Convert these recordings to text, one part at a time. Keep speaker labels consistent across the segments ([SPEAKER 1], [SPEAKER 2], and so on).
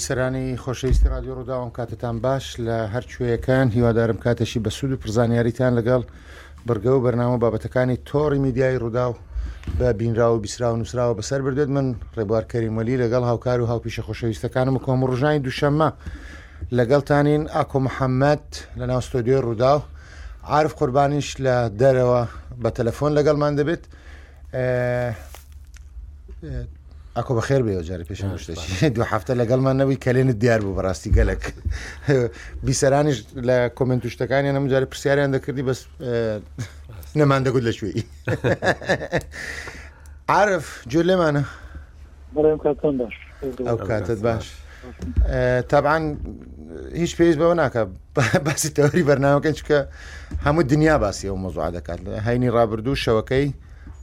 [SPEAKER 1] بیسەرانی خۆشەویستی رادیۆ ڕووداوم کاتتان باش لە هەرچوەکان هیوادارم کاتەشی بە سوود و پرزانیاریتان لەگەڵ بڕگە و بەرنامە بابەتەکانی تۆڕی میدیایی ڕووداو بە بینراو و بیسرا و نووسراوە بەسەر بردێت من ڕێبوار کەریمەلی لەگەڵ هاوکار و هاوپیشە خۆشەویستەکانم و کۆم ڕژانی دوشەممە لەگەڵتانین ئاکۆ محەمەد لەناو ستۆدیۆی ڕووداو، عارف قوربانیش لە دەرەوە بە تەلەفۆن لەگەڵمان دەبێت. ئاکۆ بەخێر بێەوە جارە پێش شتێکی دو هەفتە لەگەڵمان نەبووی کەلێنت دیار بوو بەڕاستی گەلک بیسەرانیش لە کۆمنت و شتەکانیان ئەم جارە پرسیاریان دەکردی بەس نەمان دەگوت لە شوێی عرف جوێ لێمانە بەڵێم کاتان باش ئەو کاتت باش تابان هیچ پێویست بەوە ناکە باسی تەوەری بەرناوەکە چکە هەموو دنیا باسی ئەو مۆزوع دەکات لە هەینی ڕابردوو شەوەکەی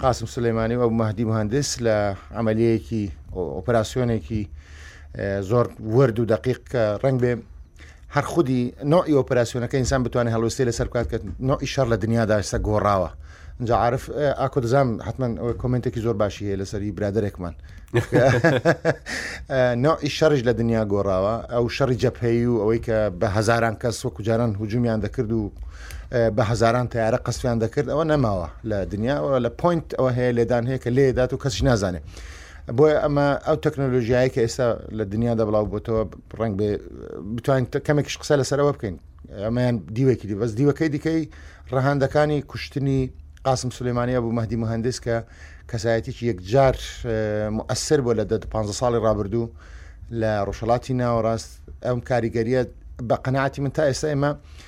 [SPEAKER 1] قاسم سلەیمانی و ئەو مەهدی مهندس لە ئەمەلیەکی ئۆپەراسسیۆنێکی زۆر ورد و دقیق کە ڕنگ بێ هەر خودی نوعی ئۆپەراسسیۆنەکە ئینسان بتوانێت هەڵوێستی لەسەر بکات کە نوعی شەر لە دنیاداشتە گۆڕاوە جا عاعرف ئاکۆ دەزان حتمما کمنتێکی زۆر باشی هەیە لەسەری برادێکمان نوعی شەرش لە دنیا گۆڕاوە ئەو شەڕی جەپەیی و ئەوەی کە بە هزاران کەس وەکو جاران هجومیان دەکرد و بە هزاران تیارە قسپیان دەکرد ئەوە نەماوە لە دنیاەوە لە پوینت ئەوە هەیە لێدان هەیە کە لێدات و کەسی نازانێت بۆیە ئەمە ئەو تەکنۆلۆژیایە کە ئێستا لە دنیادا بڵاو بۆتەوە ڕنگ بێ بتوانین کەمێکش قسە لەسەرەوە بکەین ئەمەیان دیوێکی دی بەس دیوەکەی دیکەی ڕەهاندەکانی کوشتنی قاسم سلێمانیا بوو مەدی مهندس کە کەسایەتێکی یەکجار مؤثر بۆ لە دە 15 ساڵی ڕابردوو لە ڕۆژهڵاتی ناوەڕاست ئەم کاریگەریە بە قەنەعاتی من تا ئێستا ئێمە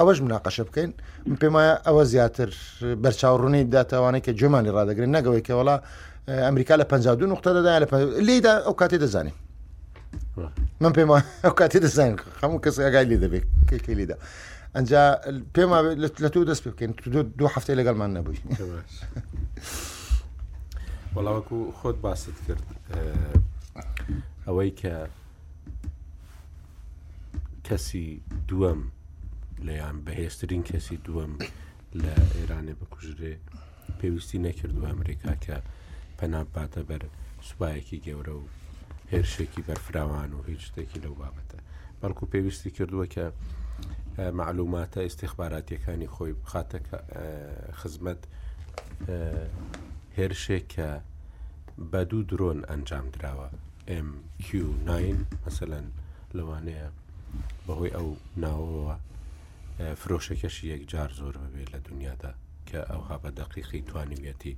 [SPEAKER 1] ئەوەش مناقەشە بکەین من پێم وایە ئەوە زیاتر بەرچاوڕوونی داتاوانەی کە جۆمانی ڕدەگرن نەگەوەی کەوەڵا ئەمریکا لە 52 نقطە دەدا لە لێدا ئەو کاتێ دەزانین من پێم ئەو کاتی دەزان هەموو کەس ئەگای لێ دەبێت کێکی لێدا ئەجا پێم لە تۆ دەست پێ بکەین دوو هەفتەی لەگەڵمان نەبووی
[SPEAKER 2] وەڵاوەکو خۆت باست کرد ئەوەی کە کەسی دووەم لەیان بەهێزترین کەسی دووەم لە ئێرانێ بکوژرێ پێویستی نەکردو ئەمریکا کە پەنا باتە بەر سوپایەکی گەورە و هێرشێکی بەرفراوان و هیچ شتێکی لەو بابەتە بەڵکو پێویستی کردووە کە معلوماتە ئیسیخباراتیەکانی خۆی بخاتە خزمەت هێرشێک کە بە دوو درۆن ئەنجام دراوە MQ-9 مەسەلەن لەوانەیە بەهۆی ئەو ناوەوە فرۆشەکەشی یەکجار زۆر ببێ لە دنیادا کە ئەوها بە دەقیقی توانیویەتی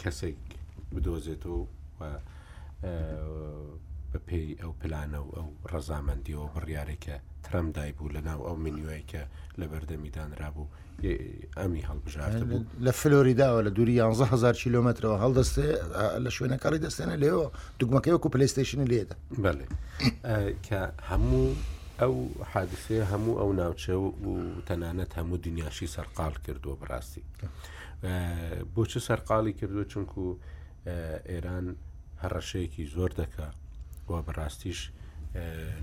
[SPEAKER 2] کەسێک بدۆزێتەوە و بەپێی ئەو پلانە و ئەو ڕەزامەندیەوە بڕیارێکە ترەم دای بوو لە ناو ئەو منیوەیە لە بەردەمی دانرابوو ئەمی هەڵبژارد بوو
[SPEAKER 1] لە فلۆریداوە لە دووری 11هزار کیلومترەوە هەڵدەستێ لە شوێنەکەڕی دەستێنە لێەوە دوگمەکەی وەکو پلیستشنی لێدە
[SPEAKER 2] بەێ کە هەموو ئەو حادسێ هەموو ئەو ناوچە و تەنانەت هەموو دنیاشی سەرقال کردووە بڕاستی بۆچە سەرقاڵی کردووە چونکو ئێران هەڕەشەیەکی زۆر دەکا و بەڕاستیش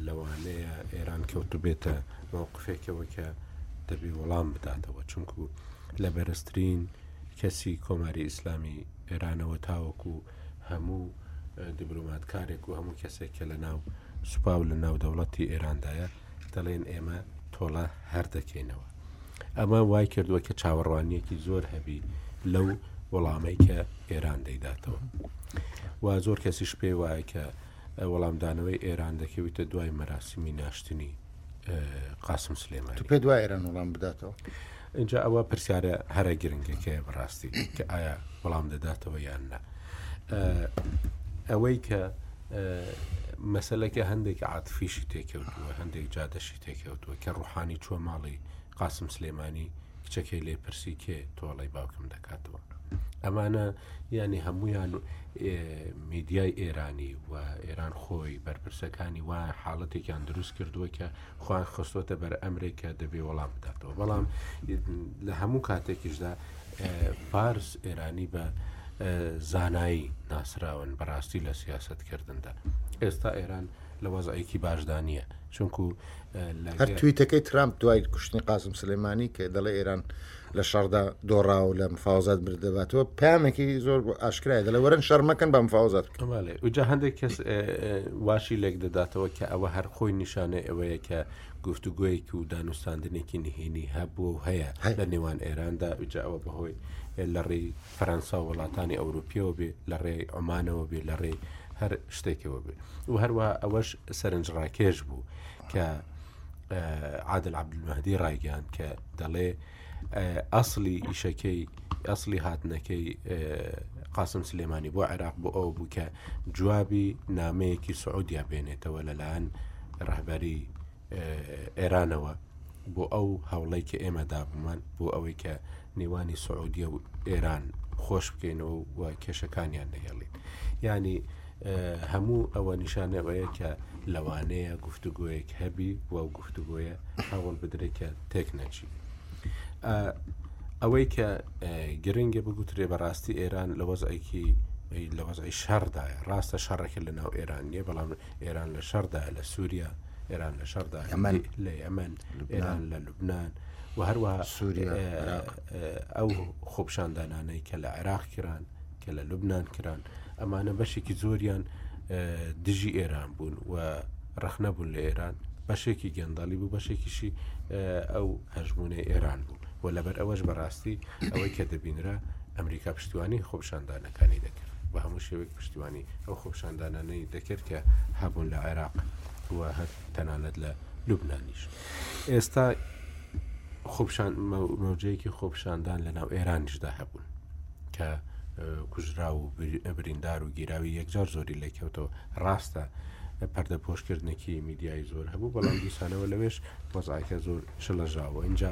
[SPEAKER 2] لەوانەیە ئێران کەوتبێتە مەوقفێکەوە کە دەبی وەڵام بداتەوە چونکو لە بەرزترین کەسی کۆماری ئیسلامی ئێرانەوە تاوەکو هەموو دیبلوماتکارێک و هەموو کەسێک کە لە ناو سوپا و لە ناو دەوڵەتی ئێراندایە دەڵێن ئێمە تۆڵە هەر دەکەینەوە ئەمە وای کردووە کە چاوەڕوانیەکی زۆر هەبی لەو وەڵامەی کە ئێران دەیداتەوە و زۆر کەسیش پێ وایە کە وەڵامدانەوەی ئێران دەکەویتە دوای مەراسیمی ناشتنی قاسم
[SPEAKER 1] سلێمان پێ دوای ئێران وڵام بداتەوە
[SPEAKER 2] اینجا ئەوە پرسیارە هەرە گرنگەکەیە بەڕاستی کە ئایا وەڵام دەداتەوە یان نە ئەوەی کە مەسلەکە هەندێک عاتفیشی تێکەوتووە هەندێک جادەشی تێکەوتووە کە ڕوحانی چوە ماڵی قاسم سلێمانی کچەکەی لێ پرسی کێ تۆڵی باوکم دەکاتەوە ئەمانە ینی هەمویان میدیای ئێرانی و ئێران خۆی بەرپرسەکانی وا حاڵەتێکیان دروست کردووە کە خۆیان خستۆتە بەر ئەمرێک کە دەبێ وەڵام بداتەوە بەڵام لە هەموو کاتێکیشدا پارس ئێرانی بە زانایی ناسراون بەڕاستی لە سیاستکردندا ئێستا ئێران لە وەزایەکی باشدا نییە چونکو
[SPEAKER 1] هەر تویتەکەی ترامپ دوای کوشتنی قاسم سلێمانی کە دەڵێ ئێران لە شەڕدا دۆڕاو لە مفاوزات بردەباتەوە پامێکی زۆر ئاشکرای دەڵێ وەرن شەرمەکەن بە مفاوزات
[SPEAKER 2] بکەماڵێ ئوجا هەندێک کەس واشی لێک دەداتەوە کە ئەوە هەر خۆی نیشانەی ئەوەیە کە گفتوگویەک و دانوستاندنێکی نهێنی هەبوو و هەیە لە نێوان ئێراندا ئوجا ئەوە بەهۆی لە ڕێی فەەنسا و وڵاتانی ئەوروپیەوە بێ لە ڕێ ئۆمانەوە بێ لە ڕێ هەر شتێکەوە بێ و هەروە ئەوەش سەرنجڕاکێش بوو کە عادل عبدمەهدی ڕایگەیان کە دەڵێ ئەاصلی ئیشەکەی ئەاصلی هاتنەکەی قاسم سلێمانی بۆ عێراق بۆ ئەو بوو کە جوابی نامەیەکی سعودیا بێنێتەوە لەلایەن ڕهبەری ئێرانەوە بۆ ئەو هەوڵی کە ئێمە دابمان بۆ ئەوەی کە نێوانی سعودیە و ئێران خۆش بکەینەوە و کێشەکانیان نەهێڵین ینی هەموو ئەوە نیشانەوەیە کە لەوانەیە گفتوگوۆیەک هەبی و گفتوگوۆیە هەوڵ بدرێت کە تێک نەچی ئەوەی کە گرنگە بگوترێ بەڕاستی ئێران لە وەزعێکی لە وەزعی شەڕدایە ڕاستە شەڕەکە لە ناو ئێران نیە بەڵام ئێران لە شەردا لە سووریا ئێران لە شەردا لە ئەمەن ئێران لە لوبناان و هەروەها
[SPEAKER 1] سووریا
[SPEAKER 2] ئەو خۆپشاندانانەی کە لە عێراق کران کە لە لوبناان کران ئەمانە بەشێکی زۆریان دژی ئێران بوون و ڕخنە بوون لە ئێران بەشێکی گەندەڵی بوو بەشێکیشی ئەو هەژمونەی ئێران بوو و لەبەر ئەوەش بەڕاستی ئەوەی کە دەبینرا ئەمریکا پشتیوانی خۆپشاندانە کانی دەکرد بە هەموو شێوەیەک پشتیوانی ئەو خۆپشاندانانەی دەکرد کە هەبوون لە عێراق و هەر تەنانەت لە لوبنانیش ئێستا خۆپشان مەوجەیەکی خۆپشاندان لە ناو ئێرانیشدا هەبوون کە کوژرا و بریندار و گیراوی یەکجار زۆری لەکەوتەوە ڕاستە پەردە پۆشکردنێکی میدیای زۆر هەبوو بەڵام دیسانەوە لەوێش وەزعکە زۆر شڵەژاوە اینجا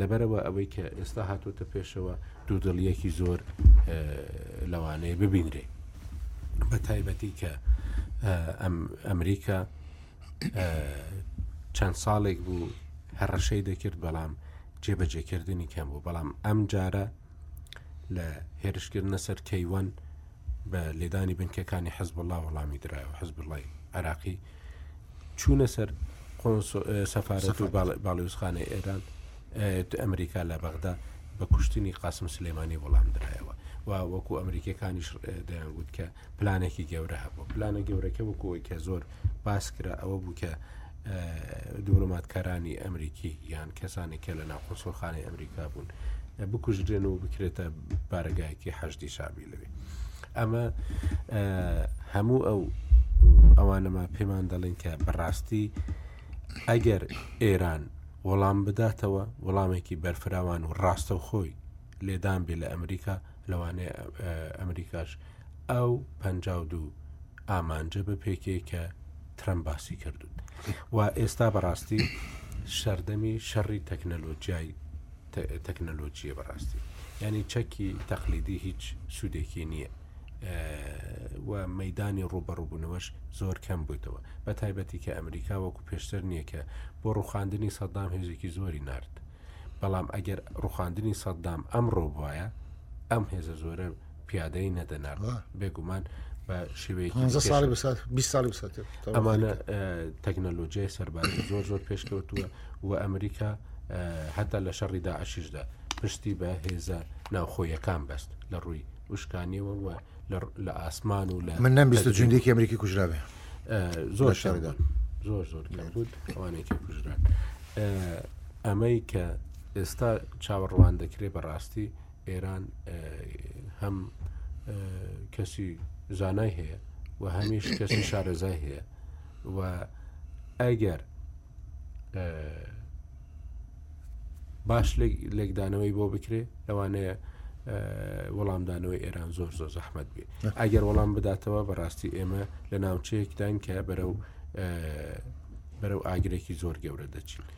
[SPEAKER 2] لەبەرەوە ئەوەی کە ئێستا هاتوۆتە پێشەوە دوودڵیەکی زۆر لەوانەیە ببینرێ بە تایبەتی کە ئەمریکا چەند ساڵێک بوو هەڕەشەی دەکرد بەڵام جێبەجێکردنی کەم بوو بەڵام ئەم جارە لە هێرشکردنە سەر کەیوەن بە لێدانی بنکەکانی حەزب الله وەڵامی درایەوە حەزب بڵی عراقی چوونە سەر سەفارەت و باڵیوزخانەی ئێران ئەمریکا لە بەغدا بە کوشتنی قاسم سلێمانی وەڵام درایەوە و وەکو ئەمریکەکانیش دەیانگووت کە پلانێکی گەورە هەبوو پلانە گەورەکە وەکوەوەی کە زۆر باس کرا ئەوە بوو کە دوورۆماتکارانی ئەمریکی یان کەسانی کە لە ناوخۆسۆخانی ئەمریکا بوون بکوژرێن و بکرێتە بارگایەکی حەشتی شابی لەوێ. ئەمە هەموو ئەو ئەوانەمە پێمان دەڵێن کە بەڕاستی ئەگەر ئێران وەڵام بداتەوە وەڵامێکی بەرفراوان و ڕاستە و خۆی لێدان بێ لە ئەمریکا لەوانەیە ئەمریکاش ئەو پ دوو ئامانجە بە پێکێ کە ترەم باسی کردوون و ئێستا بەڕاستی شەردەمی شەڕی تەکنەلۆجیایی تەکنەلۆجیە بەڕاستی یعنی چەکی تەقلیدی هیچ سوودێکی نییە و مەدانی ڕوبەڕوبوونەوەش زۆر کەم بوویتەوە بە تایبەتی کە ئەمریکا وەکو پێشتر نییە کە بۆ ڕوخاندنی سەددام هێزێکی زۆری نرد بەڵام ئەگەر ڕوخاندنی سەددام ئەم ڕۆبواە ئەم هێزە زۆرە پیادەی نەدەنا بێگومان بە شێوەیەکی ئەمانە تەکنەلۆجیای سەربازی زۆر زۆر پێشکەوتووە و ئەمریکا هەتا لە شەڕی داعشیشدا پشتی بە هێزە ناوخۆیەکان بەست لە ڕووی وشکانیەوە و لە ئاسمان و لە
[SPEAKER 1] من نەمبیست جوندێکی ئەمریکی کوژراێ
[SPEAKER 2] زۆر شەڕدا زۆر زۆر نەبوو ئەوانێکی کوژران ئەمەی کە ئێستا چاوەڕوان دەکرێت بەڕاستی ئێران هەم کەسی زانای هەیە و هەمیش کەسی شارەزای هەیە و ئەگەر باش لێکدانەوەی بۆ بکرێ لەوانەیە وەڵامدانەوەی ئێران زۆر زۆر زەحمت بێ ئەگەر وەڵام بداتەوە بەڕاستی ئێمە لە ناوچەیەکداین کە بەرەو بەرەو ئاگرێکی زۆر گەورە دەچین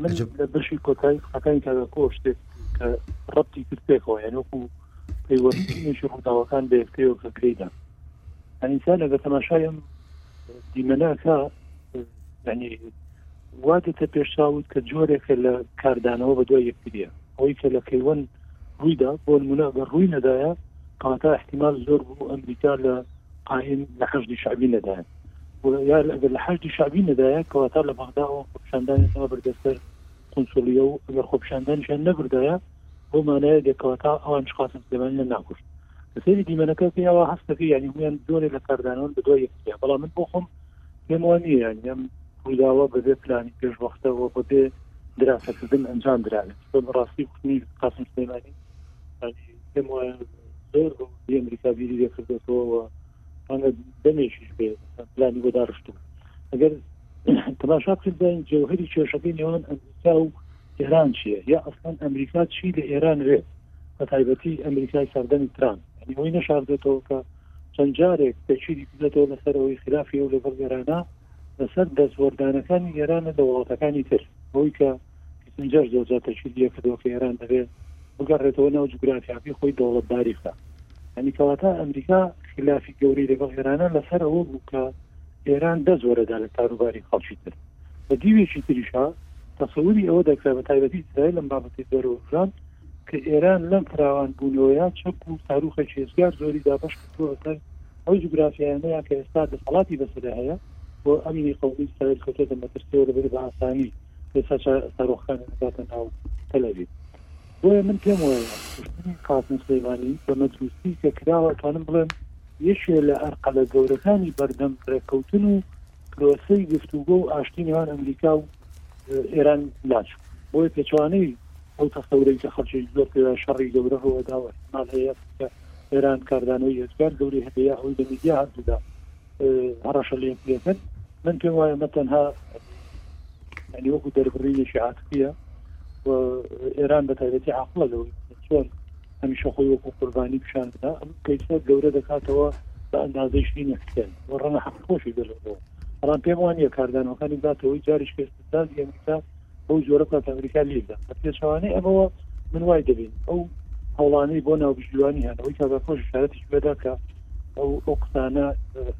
[SPEAKER 3] من لە بەشی کۆتایی قەکانی تاکۆ شتێک کە ڕەتی کردێکەوە یانوەکو پەیوەستنیشی ڕووداوەکان بە یەکەوە کە کرێدا ئەنیسان ئەگە تەماشایم دیمەناکە ینی وادەتە پێشاوت کە جۆرێکە لە کاردانەوە بە دوای یەکتریە ئەوەی کە لە کەیوەن ڕوویدا بۆ نمونە گە ڕووی نەدایە کەواتە احتیمال زۆر بوو ئەمریکا لە قایم لە حەشدی شعبی نەدایە یا ئەگەر لە حەشدی شعبی نەدایە کەواتە لە بەغداەوە خۆپشاندانی نابردە سەر قنسڵیە و ئەگەر خۆپشاندانیشان نەبردایە بۆ مانایە دەکەوەتا ئەوان شخواسم سلێمانیە ناکوشت سری دیمەنەکە پێیاوە هەستەکە ینی هویان زۆرێ لە کاردانەوەن بە دوای یەکتیا بەڵام من بۆ خۆم پێم وانە یان یەم ڕووداوە بەبێ پلانی پێشوەختەوە بەبێ دراسەکردن ئەنجام درابێت بە بەڕاستی کوشتنی قاسم سلێمانی پێم وایە زۆر بە ئەمریکا بیری لێکردێتەوە ڕەنگە دەمێکیش بێ پلانی بۆ داڕشتوم ئەگەر تەماشا بکردین جەوهری کێشەکەی نێوان ئەمریکا و ئێران چیە یا ئەسان ئەمریکا چی لە ئێران وێ بە تایبەتی ئەمریکای سەردەمی تران ئەوەی نەشاردێتەوە کە چەند جارێک تەچیری بدەتەوە لەسەر ئەوەی خلافی و لەگەڵ ئێرانە لەسەر دەستوەردانەکانی ئێرانە لە وڵاتەکانی تر ئەوەی کە ئینجاش زۆر جار تەشویقی ئەوە کردووە کە ئێران دەبێت بگەڕێتەوە ناو جوگرافیاکەی خۆی دەوڵەتداری بکات یعنی کەواتە ئەمریکا خلافی گەورەی لەگەڵ ئێرانە لەسەر ئەوە بوو کە ئێران دەست وەرەدا لە کاروباری خەڵکی تر بە دیوێکی تریشا تەسەوری ئەوە دەکرا بە تایبەتی ئیسرائیل لەم بابەتی دەرۆژان کە ئێران لەم فراوان بوونەوەیە چەک و ساروخە چێزگار زۆری دابش کردووە بەسەر ئەو جوگرافیانەیە کە ئێستا دەسەڵاتی بەسەر هەیە بۆ ئەمنی قومی ئیسرائیل کەوتێتە مەترسیەوە لەبەر بە ئاسانی ئێستا سەرۆخخانی داتە ناو تەلەوی بۆیە من پێم وایە کوشتنی قاسم سلەیمانی بە مەترسی کە کراوە توانم بڵێم یەکێ لە ئەرقەلە گەورەکانی بەردەم ڕێککەوتن و پرۆسەی گفتوگۆ و ئاشتی نێوان ئەمریکا و ئێران لاچوو بۆیە پێچوانەی ئەو تەسەورەی کە خەڵکی زۆر پێ شەڕی گەورە ڕوەداوە مال هەیە ئێران کاردانەوەی یەجگار گەوری هەبێ ئەوی لە میدیا هەردوودا هەڕەشە لێم پێکرد من پێم وایە مە تەنها ینی وەکو دەربڕینێکی عاتفیە و ئێران بە تایبەتی عقلە لەوەی چۆن هەمیشە خۆی وەکو قوربانی پیشان بدا ئەم کەیسە گەورە دەکاتەوە بە ئەندازەی شین حسێن و ڕەنە حەق خۆشی دەلەوە بەڵام پێم وانە کاردانەکانی باتەوەی جاریش کەسدازی ئەمریکا بەو جۆرە کات ئەمریکا لێکدا بە پێچوانەی ئەمەوە من وای دەبین ئەو هەوڵانەی بۆ ناوبژیوانی هەنەوەی کاگاکۆش شارەتیش بەدا کە ئەو ئەو قسانە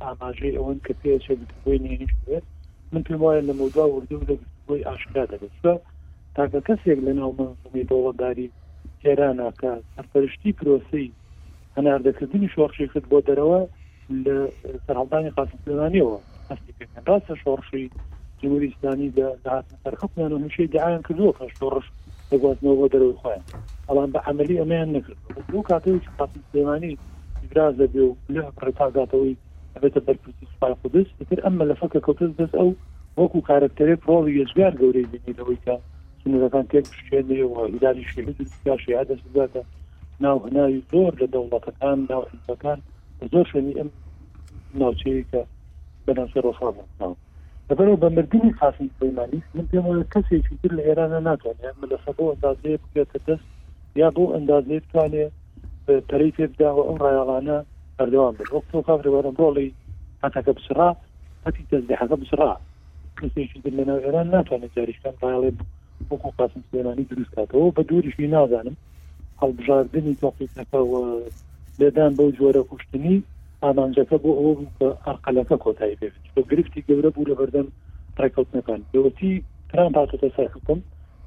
[SPEAKER 3] ئاماژەی ئەوەن کە پێچێ گفتگۆی نێنیش بێت من پێم وایە لە مەودا وردو لە گفتگۆی ئاشکرا دەبێت چە تاکە کەسێک لە ناو منزومی دەوڵەتداری ئێرانە کە سەرپەرشتی پرۆسی هەناردەکردنی شۆڕشی کرد بۆ دەرەوە لە سەرهەڵدانی قاسم سلێمانیەوە هەستی پێکەن ڕاستە شۆڕشی جمهوری ئیسلامی لە هاتنە سەر حکمیان و هەمیشەی دعایان کردووە کە شۆڕش دەگوازنەوە بۆ دەرەوەی خۆیان بەڵام بە عملی ئەمەیان نەکردوە لەو کاتەوەی کە قاسم سلێمانی ئیبراز دەبێ و لە ڕێتاگاتەوەی ئەبێتە بەرپرسی سوپای قودس ئیتر ئەم مەلەفە کە کەوتەز دەست ئەو وەکو کارکتەرێک ڕۆڵی یەجگار گەورەی بینی لەوەی کە سنورەکان تێک بشکێنێ و هیلالی شێهی دروستکە شێعە دەست بگاتە ناو هەناوی زۆر لە دەوڵەتەکان ناو حزبەکان زۆر شوێنی ئەم ناوچەیە کە بە ناوچە ڕۆژهاڵ ناسراوە لەبەرەوە بە مردنی قاسم سلەیمانی من پێم وایە کەسێکی تر لە ئێرانە ناتوانێت ملەخە بۆ ئەندازەیە بگرێتە دەست یا بۆ ئەندازەیە بتوانێت پەرەی پێ بداوە ئەو ڕایاڵانە بەردەوام بن وەک تۆ کاک ڕێوارم ڕۆڵی هەتەکە بچڕا هەتی تەزدیحەکە بچڕا کەسێکی تر لەناو ئێران ناتوانێت جاریشکان ڕایاڵێ وەکو قاسم سلێمانی دروستکاتەوە بە دووریشی نازانم هەڵبژاردنی تۆقیتەکە و لێدان بەو جۆرە کوشتنی ئامانجەکە بۆ ئەوە بوو کە ئەرقەلەکە کۆتایی بێت بۆ گرفتی گەورە بوو لە بەردەم ڕێککەوتنەکان بەوەتی ترام هاتۆتە سەر حکم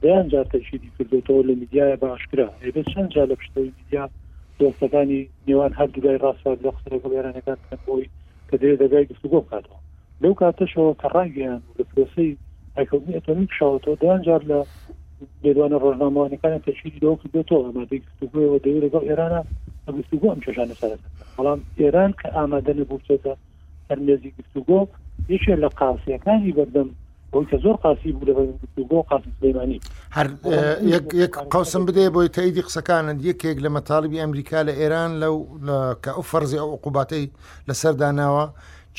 [SPEAKER 3] دەیان جار تەشیدی کردوێتەوە لە میدیایە بە ئاشکرا ئێدە چەند جار لە پشتەوەی میدیا دۆستەکانی نێوان هەردوولای ڕاستە لە قسە لەگەڵ ئێرانەکان بکەن بۆی کە دەیە دەگای گفتوگۆ بکاتەوە لەو کاتەشەوە کە ڕایگەیان و لە پرۆسەی ڕێککەوتنی ئەتۆمی کشاوەتەوە دەیان جار لە لێدوانە ڕۆژنامەوانەکانی تەشیری لەوە کردێتەوە ئامادەی گفتوگۆیەوە دەوێت لەگەڵ ئێرانە بە گفتوگۆ ئەم کێشانە چارەسەر بەڵام ئێران کە ئامادە نەبووچێتە هەرمێزی گفتوگۆ یەکێ لە قاسیەکانی بەردەم ئەوی کە زۆر قاسی بوو لە گفتوگۆ قاسی سلێمانی
[SPEAKER 1] هەر یەک قوسم بدێ بۆی تەیدی قسەکانن یەکێک لە مەتاالبی ئەمریکا لە ئێران لەو کە ئەو فەرزی ئەو عقوباتەی لەسەر داناوە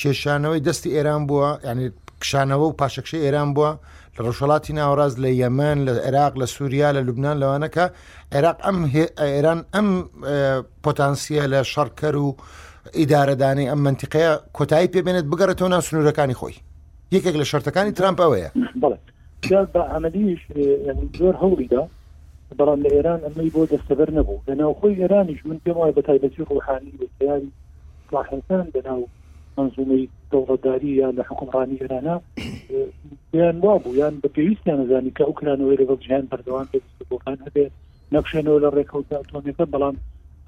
[SPEAKER 1] کێشانەوەی دەستی ئێران بووە یعنی کشانەوە و پاشەکشەی ئێران بووە لە ڕۆژهڵاتی ناوەڕاست لە یەمەن لە عێراق لە سووریا لە لوبناان لەوانەکە عێراق ئەم ئێران ئەم پۆتانسیە لە شەڕکەر و ئیدارەدانی ئەم منتیقەیە کۆتایی پێبێنێت بگەڕێتەوە ناو سنوورەکانی خۆی یەکێک لە شەرتەکانی ترامپ ئەوەیە جا
[SPEAKER 3] بە عملیش زۆر هەوڵیدا بەڵام لە ئێران ئەمەی بۆ دەستەبەر نەبوو لە ناوخۆی ئێرانیش من پێم وایە بە تایبەتی ڕوحانی وتیاری ساحەکان لە ناو منزومەی دەوڵەتداری یا لە حکومڕانی ئێرانە یان وا بوو یان بە پێویستیان نزانی کە ئەو کرانەوەی لەگەڵ جیان بەردەوام بێت بۆکان هەبێت نەخشێنەوە لە ڕێکەوتە ئەتۆمیەکە بەڵام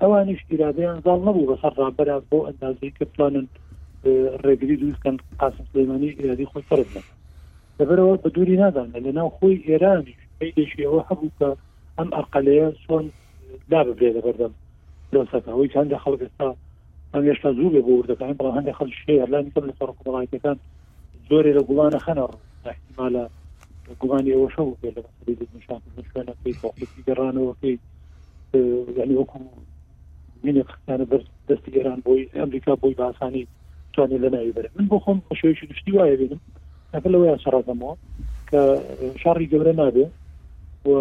[SPEAKER 3] ئەوانیش ئیرادەیان زاڵ نەبوو بەسەر ڕابەرە بۆ ئەندازەی کە بتوانن ڕێگری دروستکەن قاسم سلێمانی ئیرادی خۆی تەرک نەکەن لەبەرئەوە بە دووری نادانێت لە ناو خۆی ئێرانیش میلێکی ئەوە هەبوو کە ئەم ئەرقەلەیە چۆن لا ببرێت لە بەردەم پرۆسەکە ئەوەی هەندە خەڵک ئێستا ئەم هێشتا زوو بێ بۆ وردەکان بەڵام هەندێک خەڵک شێ هەرلانی کەم لە سەر کۆمەڵایەتەکان زۆرێ لە گوڵانە خەنە ڕوو احتیمالە گومانی ئەوەشە بوو بێ لە مەسەری دەستنیشانکردن شوێنەکەی کۆخێکی گەڕانەوەکەی یعنی وەکو مینێ خستانە بەر دەستی ئێران بۆی ئەمریکا بۆی باسانی توانێت لە ناوی بەرێت من بۆ خۆم بە شێوەیەکی گشتی وایە بێنم لەکە لەوەیە شەڕەکەمەوە کە شەڕی گەورە نابێ و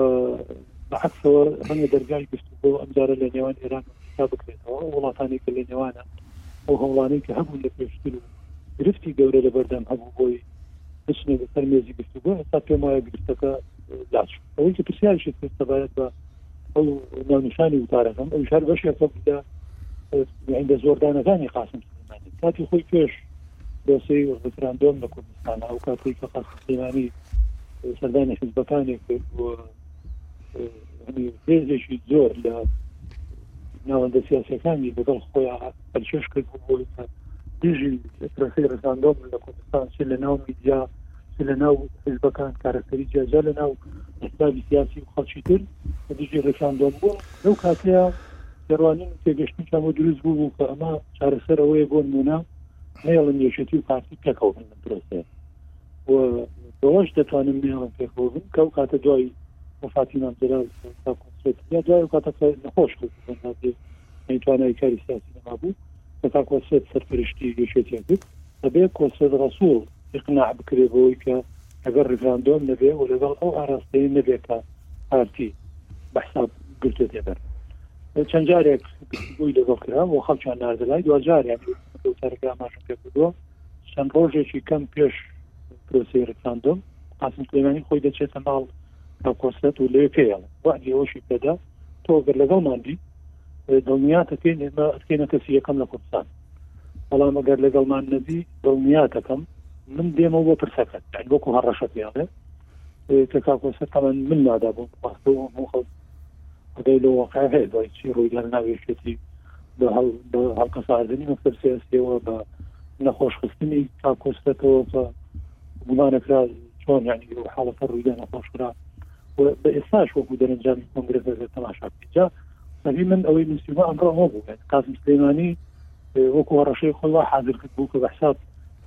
[SPEAKER 3] بەعکسەوە ڕەنگە دەرگای گشت بۆ ئەمجارە لە نێوان ئێران تا بکرێتەوە وڵاتانی کە لە نێوانە ئەو هەوڵانەی کە هەبوو لە پێشتر و گرفتی گەورە لە بەردەم هەبوو بۆی بچنە بەسەر مێزی گفتوگۆ ئێستا پێم وایە گرفتەکە لاچوو ئەوەی کە پرسیارشت کرد سەبارەت بە ئەو ناونیشانی وتارەکەم ئەو شار بەشێکە بووە عندە زۆردانەکانی قاسم سلێمانی کاتی خۆی پێش دۆسی ڕفراندۆم لە کوردستان ئەو کاتێک کە قاسم سلێمانی سەردانی حزبەکانی کرد هێزێکی زۆر لە ناوەندە سیاسەکانی لەگەڵ خۆیان پەرچێش کرد بۆی دژی پرسی ڕساندۆم لە کوردستان چ لە ناو میدیا چ لە ناو حزبەکان کارەکتەری جیاجیا لە ناو حسابی سیاسی و خەڵکی تر دژی ڕفراندۆم بوون لەو کاتەیە دەڕوانین تێگەشتن چامۆ دروست بوو بوو کە ئەمە چارەسەر ئەوەیە بۆ نمونە نێڵن یەکێتی و پارتی پێکەوە بن پرۆسێ بەوەش دەتوانم نێڵن پێکەوە بن کە و کاتە دوای وفاتی مامجلال یا دوای کاتە کە نەخۆش کەوت بەندازێ نەیتوانای کاری سیاسی نەما بوو کە تاکۆسێت سەرپەرشتی یەکێتیان کرد ئەبێ کۆسێت ڕسوول ئیقناع بکرێت بەوەی کە ئەگەر ڕیفراندۆم نەبێت و لەگەڵ ئەو ئاراستەیە نەبێت کە پارتی بە حساب گرتێتێ بەر چەند جارێک گفتگوی لەگەڵ کرا و خەڵکیان ناردەلای دواجاریان وتارگاماشم پێ بووە چەند ڕۆژێکی کەم پێش پرۆسی ڕیفراندۆم قاسم سلێمانی خۆی دەچێتە ماڵ کاکۆسەت و لێ پێڵ وعدی ئەوشی پێدا تۆگەر لەگەڵمان بی دڵنیاتەکەین ئێمە ئەکەینە کەسی یەکەم لە کوردستان بەڵام ئەگەر لەگەڵمان نەبی دڵنیا دەکەم من دێمە بۆ پرسەکەت یان وەکو هەڕەشە پێڵێ کە کاکۆسە تەمەن من نادا بۆ پاستۆ بۆ خەڵ خدای لە واقع هەیە دوای چی ڕووی لە ناوێشێتی بە هەڵ بە هەڵکە سازنی مەکتب سیاسیەوە بە نەخۆشخستنی کاکۆستەکەەوە کە گومانەکرا چۆن یعنی حاڵەکە ڕوویدا نەخۆشکرا بە ئێستاش وەکو دەرەنجامی کۆنگرس دەبێت تەماشا بکەیت بەبی من ئەوەی نووسیوە ئەمڕۆ ئەوە بوو قاسم سلێمانی وەکو هەڕەشەی خۆڵا حاضر کرد بوو کە بە حساب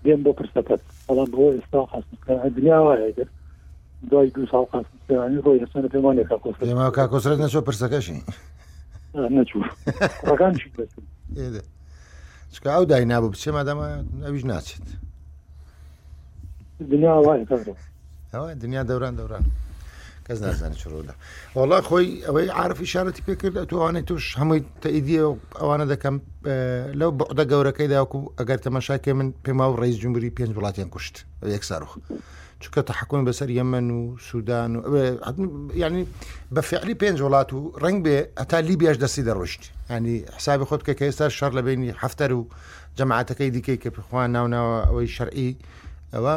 [SPEAKER 3] دێن بۆ پرسەکەت بەڵام بۆ ئێستا قاسم دنیا وایە گەر دوای دو ساڵ قاسم سلێمانی ڕۆی ئێستا پێمانێک
[SPEAKER 1] کاکۆسرەت نەچۆ پرسەکەشی
[SPEAKER 3] نەچوو ڕەکان
[SPEAKER 1] چکە ئەو داینابوو بچێ مادەمە ئەویش ناچێت
[SPEAKER 3] دنیا وایە
[SPEAKER 1] ئەوە دنیا دەوران دەوران کەس نازانانی چ ڕوودا وڵا خۆی ئەوەی عرفی شارەتی پێکرد توانێت توش هەمووی تەئیدە و ئەوانە دەکەم لەو بەعدە گەورەکەی داوەکو ئەگەر تەمەشاکێ من پێما و ڕیز جمهوری پێنج وڵاتیان کوشت ئەو یەک ساروخ چکە تحکوم بەسەر یەمەن و سوودان و ینی بە فعلی پێنج وڵات و ڕنگ بێ هەتا لیبیش دەستی دەڕۆشت ینی حسابی خۆت کە کە ئێستا شەر لە بینی هەفتەر و جەماعاتەکەی دیکەی کە پخوا ناوناوە ئەوەی شەرعی ئەوە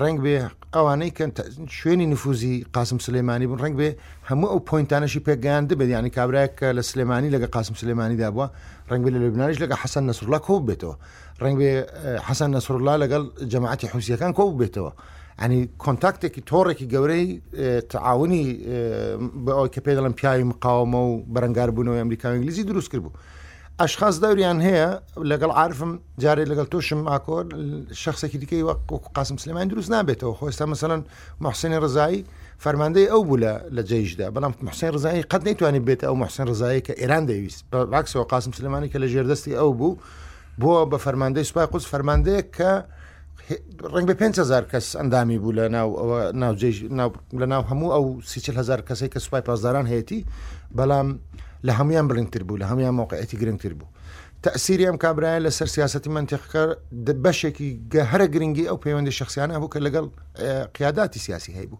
[SPEAKER 1] ڕنگ بێ ئەوانەی کە شوێنی نفوزی قاسم سلێمانی بوون ڕنگ بێ هەموو ئەو پوینتانەشی پێگەیان دەبێت ینی کابراایە کە لە سلێمانی لەگە قاسم سلێمانیدا بووە ڕنگ بێ لە لەبنانش لەگە حەسەن نەسرلا کۆ بێتەوە ڕنگ بێ حەسەن نەسرلا لەگەڵ جەماعەتی حوسیەکان کۆ بێتەوە ئەنی کۆنتاکتێکی تۆڕێکی گەورەی تعاونی بە ئەوەی کە پێ دەڵم پیاوی مقاومە و بەرەنگاربوونەوەی ئەمریکا ئینگلیزی دروست کرد بوو ئەشخاص دەوریان هەیە لەگەڵ عرفم جارێ لەگەڵ تۆشم ئاکۆ شخصێکی دیکەی وەک وەکو قاسم سلێمان دروست نابێتەوە خۆستا مەسەن محسنی ڕزایی فەرماندەی ئەو بوو لە لە جەیشدا بەڵام محسین ڕزایی قەت نەیتوانانی بێت ئەو محسن ڕزایی کە ئێران دەویست باکسەوە قاسم سلمانی کە لە ژێردەستی ئەو بوو بۆ بە فەرماندەی سوپای قوس فەرماندەیە کە ڕنگ بە 5هزار کەس ئەندامی بوو لە ناو ناوجێژ لە ناو هەموو ئەو سیهزار کەسێک کە سوپای پاسداران هەیەی بەڵام لە هەمویان بڵنگتر بوو لە هەمویان مووقعەتی گرنگتر بوو تەئسیری ئەم کابرایە لەسەر سیاسەتی مەنتیقەکە بەشێکی گە هەرە گرنگی ئەو پەیوەندی شخصیانە بوو کە لەگەڵ قیاداتی سیاسی هەیبوو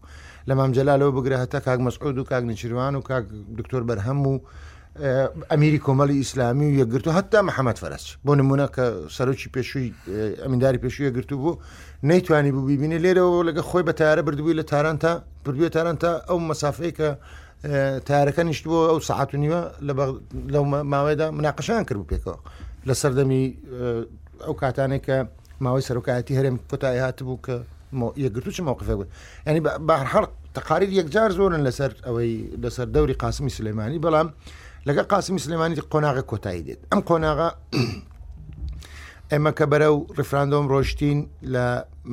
[SPEAKER 1] لە مامجلالەوە بگرە هەتا کاک مەسعود و کاک نچروان و کاک دکتۆر بەرهەم و ئەمیری کۆمەڵی ئیسلامی و یەکگرتو هەتا محەممەد فەرج بۆ نمونە کە سەرۆکی پێشووی ئەمینداری پێشوویە گرتو بوو نەیتوانی بوو ببینێ لێرەوە لەگە خۆی بە تارە بردبووی لە تارانتا پردوێ تارانتا ئەو مەسافەیە کە تارەکە نیشتبوو ئەو سعات و نیوە لەو ماوەیەدا مناقەشیان کرد پێکەوە لە سەردەمی ئەو کاتانێک کە ماوەی سەرۆکایەتی هەرێم کۆتای هاتبوو کە یەکگرتوچ مەوقفێ بوو ینی بەهرحڵ تقاریر یەکجار زۆرن لەسەر ئەوەی لەسەر دەوری قاسمی سلێمانی بەڵام لەگە قاسمی سلێمانی قۆناغە کۆتایی دێت ئەم قۆناغە ئێمە کە بەرە و ڕفراندۆم ڕۆشتین لە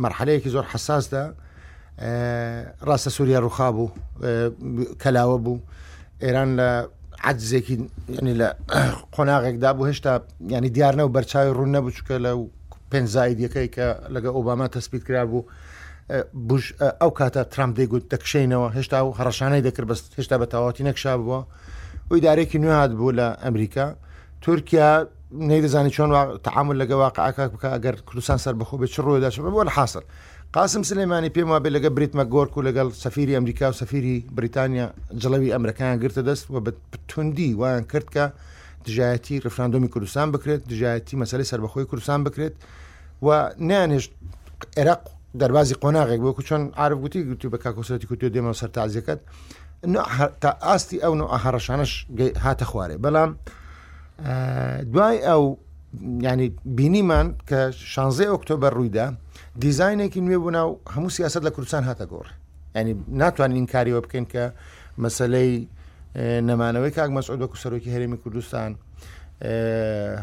[SPEAKER 1] مەرحەلەیەکی زۆر حساسدا ڕاستە سووریا ڕووخا بوو کەلاوە بوو ئێران لە عجزێکی ینی لە قۆناغێکدا بوو هێشتا ینی دیارنە و بەرچاوی ڕوون نەبچکە لە پێنجزایدەکەی کە لەگە ئۆباما تەسبیت کرا بوو بش ئەو کاتە ترامپ دەیگوت دەکشینەوە هێشتا و هەڕەشانەی دەکرد بەست هێشتا بە تەواتی نەکشا بووە و دارێکی نوێ هاات بوو لە ئەمریکا تورکیا نەیدەزانی چۆن تعامل لەگە واقعکە بکە ئەگەر کوردستان سەر بەخۆ بێ چ ڕۆێدا چڕ بۆ لە حاصل قاسم سلێمانی، پێم وابێت لەگەڵ بریت مەکگۆرک و لەگەڵ سەفیری ئەمریکا و سەفیری بریتانیا جڵەوی ئەمرەکەیان گرتە دەست و بە توندی وایان کرد کە دژایەتی ڕفراندۆمی کوردستان بکرێت دژایەتی مەسەی سربەخۆی کوردستان بکرێت و نیانهێشت عێراق دەربازی قۆناغێک بۆ کوچۆن عربگوتی گوتی بە کاکۆسەتی کوردی دێمە سەر تازیەکەت تا ئاستی ئەو نوع هەڕەشانش هاتە خوارێ بەڵام دوای ئەو ینی بینیمان کە شانزێ ئۆکتۆبەر ڕوویدا دیزاینێکی نوێ بوو ناو هەموو سیاست لە کوردستان هاتە گۆڕ ینی ناتوانین کاریەوە بکەین کە مەسلەی نەمانەوەی کاک مەسعود وەکو سەرۆکی هەرێمی کوردستان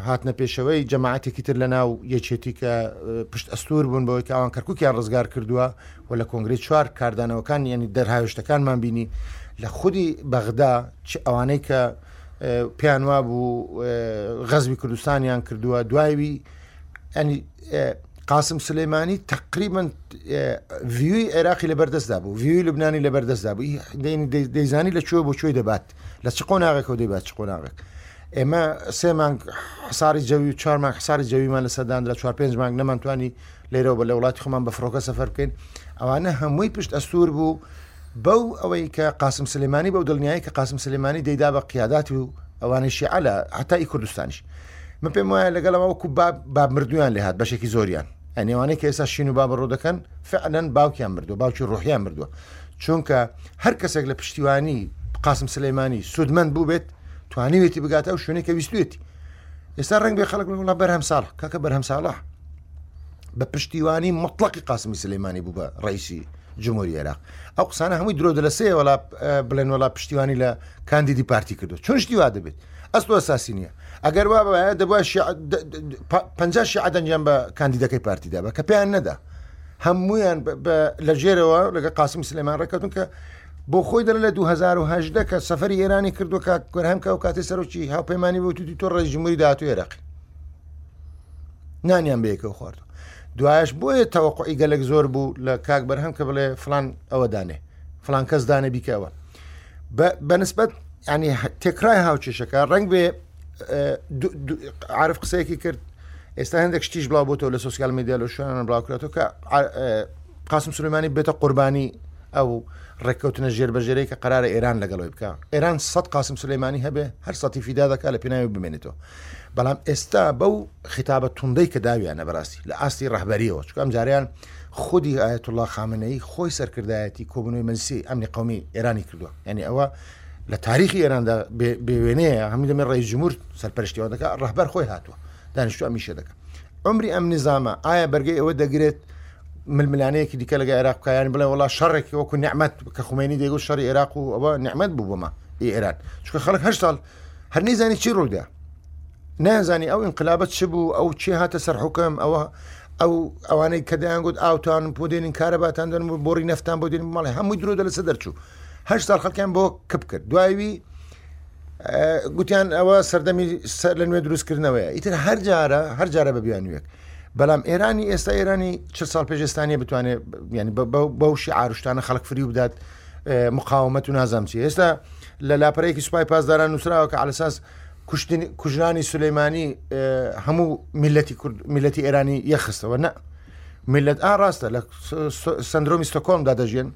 [SPEAKER 1] هاتنە پێشەوەی جەماعاتێکی تر لە ناو یەکێتی کە پشت ئەستور بوون بەوەی کاوان کەرککیان ڕزگار کردووە و لە کۆنگری چوار کاردانەوەکان ینی دەرهاوێشتەکانمان بینی لە خودی بەغدا چ ئەوانەی کە پێیان وا بوو غەزبی کوردستانیان کردووە دوایوی ئەنی قاسم سلەیمانی تقریبن ڤوی عێراقی لە بەردەستدا بوو ڤوی لبنانی لە بەردەستدا بوو دەیزانی لە کوێ بۆ کوێ دەبات لە چ قۆناغێک و دەیبات چ قۆناغێک ئێمە سێ مانگ حساری جەوی و چوار مانگ حساری جەویمان لە سەدان لە چوار پێنج مانگ نەمانتوانی لێرەوە بە لە وڵاتی خۆمان بە فڕۆکە سەفەر بکەین ئەوانە هەمووی پشت ئەستور بوو بەو ئەوەی کە قاسم سلێمانی بەو دڵنیایی کە قاسم سلێمانی دەیدا بە قیادات و ئەوانەی شیعە لە حتا ئی کوردستانیش من پێم وایە لەگەڵەوە وەکو باب باب مردویان لێ هات بەشێکی زۆریان ئەنێوانەی کە ئێستا شین و باب ڕوو دەکەن فعلەن باوکیان مردو باوکی ڕوحیان مردووە چونکە هەر کەسێک لە پشتیوانی قاسم سلەیمانی سوودمەند بوو بێت توانیوێتی بگاتە و شوێنێکە ویستێتی ئێستا ڕنگ بێ خەڵک وڵا بەرهەم ساڵ کاکە بەرهەم ساڵح بە پشتیوانی مطلقی قاسمی سلەیمانی بوو بە ڕیسی جمهوری عێراق ئەو قسانە هەمووی درۆ دەلەسەیە وڵا بڵێن وڵا پشتیوانی لە کاندیدی پارتی کردو چون شتی وا دەبێت ئەست ئەساسی نییە ئەگەر وا بەە دەبووە پ شعدەنجام بە کاندیدەکەی پارتیدا بە کە پێیان نەدا هەمویان لە ژێرەوە لەگە قاسم سلێمان ڕێککەوتن کە بۆ خۆی دەر لە 2010 کە سەفری ئێرانی کردو کە گەرهەم کە و کاتی سەرۆکی هاوپەیمانانی بۆ توتی تۆ ڕێژیموری داهاتو عێراقی نانیان بەیەکەوە خواردو دوایەش بۆیە تەوەقعی گەلک زۆر بوو لە کاک بەرهەم کە بڵێ فلان ئەوە دانێ فلان کەس دانێ بیکەوە بەنسبەت ینی تێکرای هاوچێشەکە ڕنگ بێ عرف قسەیەکی کرد ئێستا هەندێک شتیش بڵاو بۆتەوە لە سوسیال میدیا لە شوێنان بڵاوکرێتەوە کە قاسم سلمانی بێتە قوربانی ئەو ڕێککەوتنە ژێر بەژێرەی کە قرارە ئێران لەگەڵۆی بکە ئێران سە قاسم سلەیمانی هەبێ هەر سەتی فیدا دەکات لە پێناوی بمێنێتەوە بەڵام ئێستا بەو خیتابە توندەی کە داویانە بەراستی لە ئاستی ڕەهبەریەوە چکام جاریان خودی ئاەتوڵا خامنەی خۆی سەرکردایەتی کۆبنەوەی مەلسی ئەمنی قومی ئێرانی کردووە ینی ئەوە لە تاریخی ئێراندا بێوێنەیە هەمی دەمێ ڕێی جمهور سەرپەرشتیەوە دەکە ڕەهبەر خۆی هاتووە دانیشتوە میشە دەکە عمری ئەم نظامە ئایا بەرگەی ئەوە دەگرێت ململانەیەکی دیکە لەگە عێراق بکیان بڵێ وڵا شەڕێکی وەکو نعممەت کە خومێنی دەگو شەڕی عێراق و ئەوە نعممەت بوو بۆمە ئێران چکە خەڵک هەر ساڵ هەر نەیزانی چی ڕوویدا نازانی ئەو ئینقلابەت چ بوو ئەو چی هاتە سەر حکەم ئەوە ئەو ئەوانەی کە دەیانگوت ئاوتان بۆ دێنین کارەباتان دەن و بۆڕی نفتان بۆ دێن ماڵی هەمووی درۆ دە لەسە دەرچوو هەر ساڵ خەکەم بۆ کپ کرد دوایوی گوتیان ئەوە سەردەمی سەر لە نوێ دروستکردنەوەیە ئیتر هەر جارە هەر جارە بە بیانوێک بەڵام ئێرانی ئێستا ئێرانی چه ساڵ پێشستانی بتوانێت ینی بەو شی عروشتانە خەڵک فری بدات مقاومەت و نازام چی ئێستا لە لاپەرێکی سوپای پاسداران نووسراوە کە علساس کوژرانی سلەیمانی هەموو میلەتی کورد میلەتی ئێرانی یەخستەوە نە میلەت ئا ڕاستە لە سندرۆمی ستۆکۆمدا دەژێن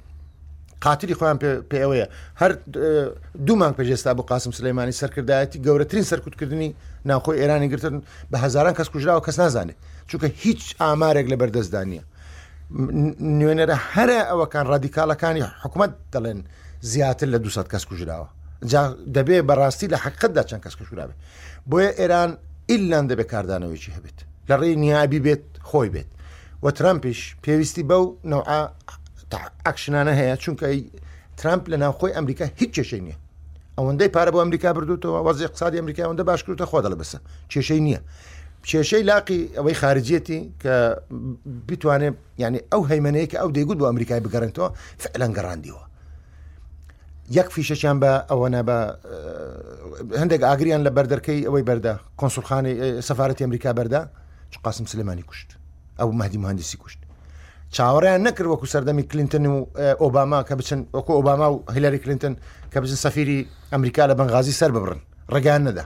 [SPEAKER 1] قاتری خۆیان پێوەیە هەر دوومان پێژێستا بۆ قاسم سلەیمانی سەرکردایەتی گەورەترین سەرکوتکردنی ناوخۆی ئێرانی گرتن بە هزاران کەس کوژراوە کەس نازانێت چونکە هیچ ئامارێک لە بەردەستدا نیە نوێنەرە هەرە ئەوەکان ڕادیکالەکانی حکوومەت دەڵێن زیاتر لە 200 کەس کوژراوە دەبێ بەڕاستی لە حقتدا چەند کەس کوژراوێت بۆیە ئێران ئیلان دەبێت کاردانەوەیکی هەبێت لە ڕێی نیابی بێت خۆی بێت و ترامپیش پێویستی بەو نەوع ئاکشنانە هەیە چونکە ترامپ لە ناوخۆی ئەمریکا هیچ کێشەی نییە ئەوەندەی پارە بۆ ئەمریکا بردوتەوە وەزی اقتصادی ئەمریکا ئەوەندە باشکردە خۆ دەڵ بەسە کێشەی نییە کێشەی لاقی ئەوەی خارجیەتی کە بتوانێت ینی ئەو هەیمەەیە کە ئەو دەیگوت بۆ ئەمریکای بگەڕێنەوە فعلەن گەڕاندیەوە یەک فیشەشیان بە ئەوەنە بە هەندێک ئاگریان لە بەردەرکەی ئەوەی بەردە کۆنسولخانی سەفاەتی ئەمریکا بەردە چ قاسم سلمانی کوشت ئەو مەدی مهندسی کوشت چاوەڕیان نەکرد وەکو سەردەمی کلینتن و ئۆباما کە بچن وەکو ئۆباما و هیلاری کلینتن کە بچن سەفیری ئەمریکا لە بنغازی سەر ببڕن ڕگەیان نەدا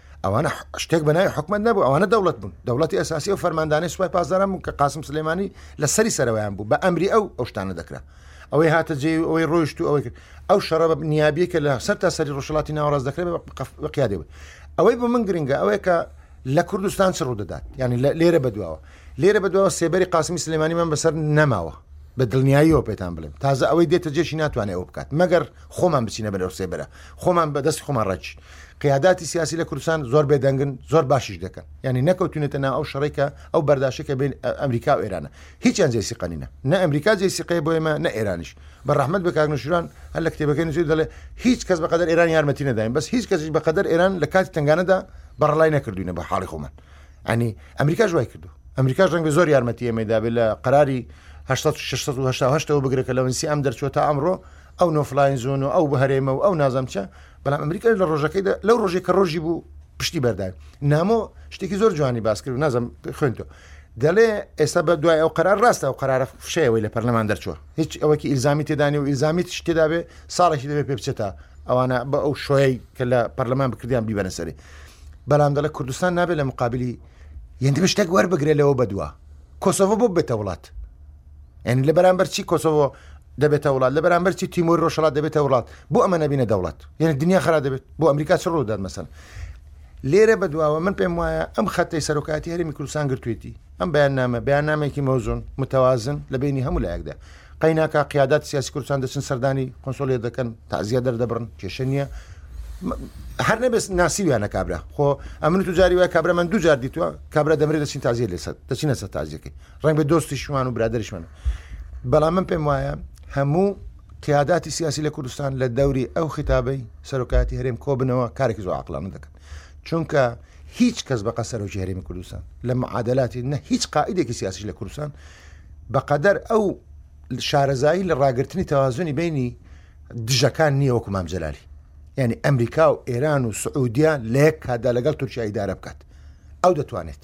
[SPEAKER 1] ئەوانە شتێک بە ناوی حکومت نەبوو ئەوانە دەوڵەت بوون دەوڵەتی ئەساسی و فەرماندانەی سوپای پاسداران بوون کە قاسم سلێمانی لە سەری سەرەوەیان بوو بە ئەمری ئەو ئەو شتانە دەکرا ئەوەی هاتە جێ ئەوەی ڕۆیشت و ئەوەی کرد ئەو شەڕە بە نیابیە کە لە سەر تا سەری ڕۆژهڵاتی ناوەڕاست دەکرێت بە قیادێ بوو ئەوەی بۆ من گرنگە ئەوەیە کە لە کوردستان چ ڕوو دەدات ینی لێرە بەدواوە لێرە بەدواوە سێبەری قاسمی سلێمانی من بەسەر نەماوە بە دڵنیاییەوە پێتان بڵێم تازە ئەوەی دێتە جێشی ناتوانێت ئەو بکات مەگەر خۆمان بچینە بەرەو سێبەرە خۆمان بەدەست خۆمان ڕچین قیاداتی سیاسی لە کوردستان زۆر بێدەنگن زۆر باشیش دەکەن ینی نەکەوتونێتە نا ئەو شەڕێکە ئەو بەرداشەکە بین ئەمریکا و ئێرانە هیچیان جێ سیقەنینە نە ئەمریکا جێ سیقەیە بۆ ئێمە نە ئێرانیش بە ڕحمد بە کاگنشوران هەر لە کتێبەکەی نزوی دەڵێ هیچ کەس بەقدر ئێران یارمەتی نەداین بەس هیچ کەسیش بەقدر ئێران لە کاتی تنگانەدا بەڕلای نەکردوینە بە حاڵی خۆمان ئەنی ئەمریکا ژوای کردو ئەمریکا ڕەنگە زۆر یارمەتی ئەمەدابێت لە قراری 1600 بگرە کە لەونسی ئەم دەرچوە تا ئەمڕۆ ئەو نۆفلاین زۆن و ئەو بە هەرێمە و ئەو نازەمچە بەڵام ئەمریکای لە ڕۆژەکەیدا لەو ڕۆژێ کە ڕۆژی بوو پشتی بەرداین نامۆ شتێکی زۆر جوانی باسکرد نازم خوێنتۆ دەڵێ ئێستا بە دوای ئەو قرار ڕاستە ئەو قرارە فشەیەوەی لە پەرلەمان دەرچوە هیچ ئەوەکی ئیلزامی تێدانی و ئیلزامیت شتێدا بێ ساڵێکی دەبێت پێ بچێتە ئەوانە بە ئەو شوۆی کە لە پەرلەمان بکردیان بیبەنە سەری بەڵام دەڵە کوردستان نابێت لە مقابلی یەندە شتێک وەربگرێت لەوە بەدووە کۆسەوە بۆ بێتە وڵات یعنی لە بەرامبەر چی کۆسۆڤۆ دەبێتە وڵات لە بەرامبەر چی تیمۆر ڕۆژهڵات دەبێتە وڵات بۆ ئەمە نەبینە دەوڵات یعنی دنیا خرا دەبێت بۆ ئەمریکا چ ڕوو دەن مەسن لێرە بەدواوە من پێم وایە ئەم خەتی سەرۆکاتی هەرمی کوردستان گرتوێتی ئەم بەیان نامە بەیان نامێکی مەوزون متوازن لە بینی هەموو لایەکدا قەیناکە قیادات سیاسی کوردستان دەچن سەردانی کۆنسۆلێ دەکەن تازیە دەردەبڕن کێشە نییە هەر نەبێت ناسیویانە کابرا خۆ ئەمن تو جاری وای کابرا من دوو جار دیتوە کابرا دەمرێت دەچین تازیە لەسەر دەچینە سەر تازیەکەی ڕەنگبێ دۆستیشمان و برادریشمان بەڵام من پێم وایە هەموو قیاداتی سیاسی لە کوردستان لە دەوری ئەو خیتابەی سەرۆکاتی هەرێم کۆبنەوە کارێکی زۆ عقلانە دەکەن چونکە هیچ کەس بە قەسەرۆکی هەرێمی کوردستان لە معادلاتی نە هیچ قائیدێکی سیاسی لە کوردستان بەقەدەر ئەو شارەزایی لە ڕاگررتنی تەوازنی بینی دژەکان نییە وەکو مامجلالی یعنی ئەمریکا و ئێران و سعودیا لە یەک کاتدا لەگەڵ تورکیا ئیدارە بکات ئەو دەتوانێت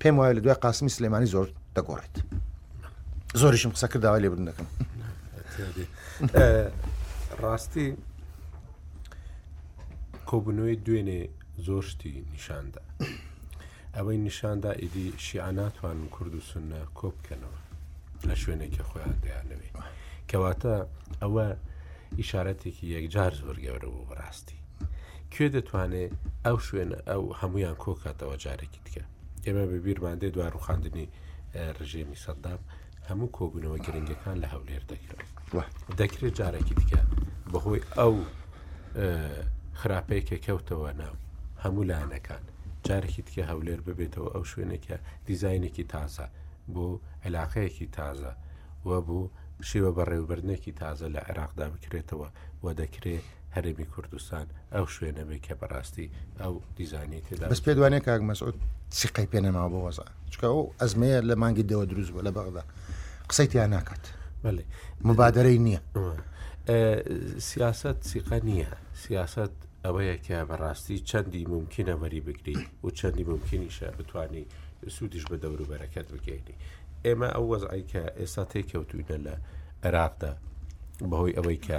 [SPEAKER 1] پێم وایە لە دوای قاسمی سلێمانی زۆر دەگۆڕێت زۆریشم قسە کرداوای لێبرن دەکەم
[SPEAKER 2] ڕاستی کۆبنەوەی دوێنێ زۆر شتی نیشاندا ئەوەی نیشاندا ئیدی شیع ناتوانن کورد و سنە کۆبکەنەوە لە شوێنێکی خۆیان دەیانەوێ کەواتە ئەوە ئیشارەتێکی یەکجار زۆر گەورە بۆ بەڕاستی کوێ دەتوانێت ئەو شوێنە ئەو هەمویان کۆکاتەوە جارێکی تکایە. ئێمە بە بیرمان دێ دوای ڕوخاندنی ڕژێمی سەدام هەموو کۆبوونەوە گرنگەکان لە هەولێر دەکرا دەکرێت جارێکی دیکە بەهۆی ئەو خراپەیەکە کەوتەوە ناو هەموو لایەنەکان جارێکی دیکە هەولێر ببێتەوە ئەو شوێنێکە دیزینێکی تازە بۆ علاقەیەکی تازە و بوو شێوە بەڕێوبردنێکی تازە لە عێراقدا بکرێتەوە و دەکرێت هەرێمی کوردستان ئەو شوێنە بێ کە بەڕاستی ئەو دیزانانی تێدا
[SPEAKER 1] بەس پێ دوانێ کاک مەسعود سیقی پێ نەماوە بۆ وەزان چکە ئەو ئەزمەیە لە مانگی دەوە دروست بوو لە بەغدا قسەی تیا ناکات بەێ مبادرەی نییە
[SPEAKER 2] سیاست سیقە نییە سیاست ئەوەیە کە بەڕاستی چەندی ممکنە وەری بگری و چەندی ممکنیشە بتانی سوودیش بە دەوروبەرەکەت بگەینی ئێمە ئەو وەزعی کە ئێستا تێککەوتوینە لە عێراقدا بەهۆی ئەوەی کە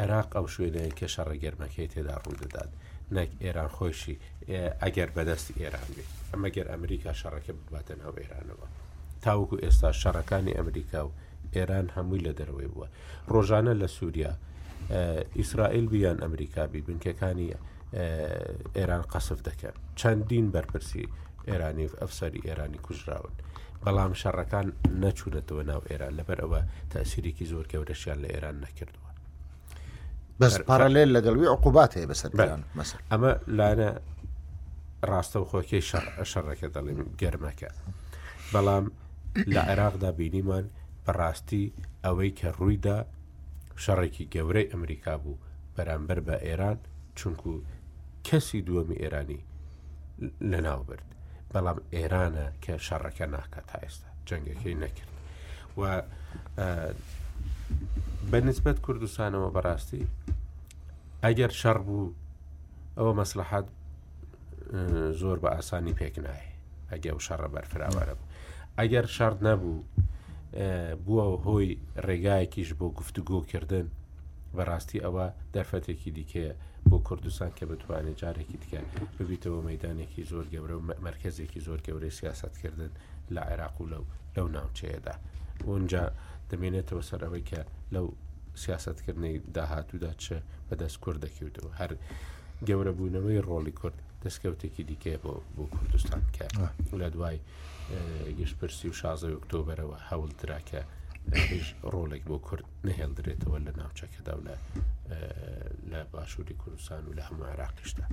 [SPEAKER 2] عێراق ئەو شوێنەیە کە شەڕە گەرمەکەی تێدا ڕوودەدات نەک ئێران خۆشی ئەگەر بەدەستی ئێران بێت ئەمە گەر ئەمریکا شەڕەکە بباتە ناو ئێرانەوە تاوەکو ئێستا شەڕەکانی ئەمریکا و ئێران هەمووی لە دەرەوەی بووە ڕۆژانە لە سووریا ئیسرائیل بیان ئەمریکا بی بنکەکانی ئێران قەسف دەکەن چەندین بەرپرسی ئێرانی و ئەفسەری ئێرانی کوژراون بەڵام شەڕەکان نەچوونەتەوە ناو ئێران لەبەر ئەوە تاسیرێکی زۆر گەورەشیان لە ئێران نەکردووە
[SPEAKER 1] بەس پارالێل لەگەڵوی عقوبات هەیە بەسەر
[SPEAKER 2] ئەمە لاەنە ڕاستە و خۆکەی شەڕ شەڕەکە دەڵێن گەرمەکە بەڵام لە عێراقدا بینیمان بەڕاستی ئەوەی کە ڕوویدا شەڕێکی گەورەی ئەمریکا بوو بەرامبەر بە ئێران چونکو کەسی دووەمی ئێرانی لەناو برد بەڵام ئێرانە کە شەڕەکە ناکات تا ئێستا جەنگەکەی نەکرد و بە نسبەت کوردستانەوە بەڕاستی ئەگەر شەڕ بوو ئەوە مەسلحات زۆر بە ئاسانی پێک نایە ئەگە و شەڕە بەرفراوانە بوو ئەگەر شەڕ نەبوو بووە هۆی ڕێگایەکیش بۆ گفتوگۆکردن بەڕاستی ئەوە دەرفەتێکی دیکەیە بۆ کوردستان کە بتوانێت جارێکی دیکە ببیتەوە مەدانێکی زۆر گەورە و مرکزێکی زۆر گەورەی سیاستکردن لە عێراق و لەو لەو ناوچەیەدا اونجا دەمێنێتەوە سەر ئەوەی کە لەو سیاستکردنی داهاتوودا چ بەدەست کورد دەکەوتەوە هەر گەورەبوونەوەی ڕۆڵی کورد دەستکەوتێکی دیکەیە بۆ بۆ کوردستان کە لە دوای گشتپرسی و شازە ئۆکتۆبرەوە هەوڵدراکە هیچ ڕۆڵێک بۆ کورد نەهێڵدرێتەوە لە ناوچەکەدا و لە لە باشووری کوردستان و لە هەموو عراقیشدا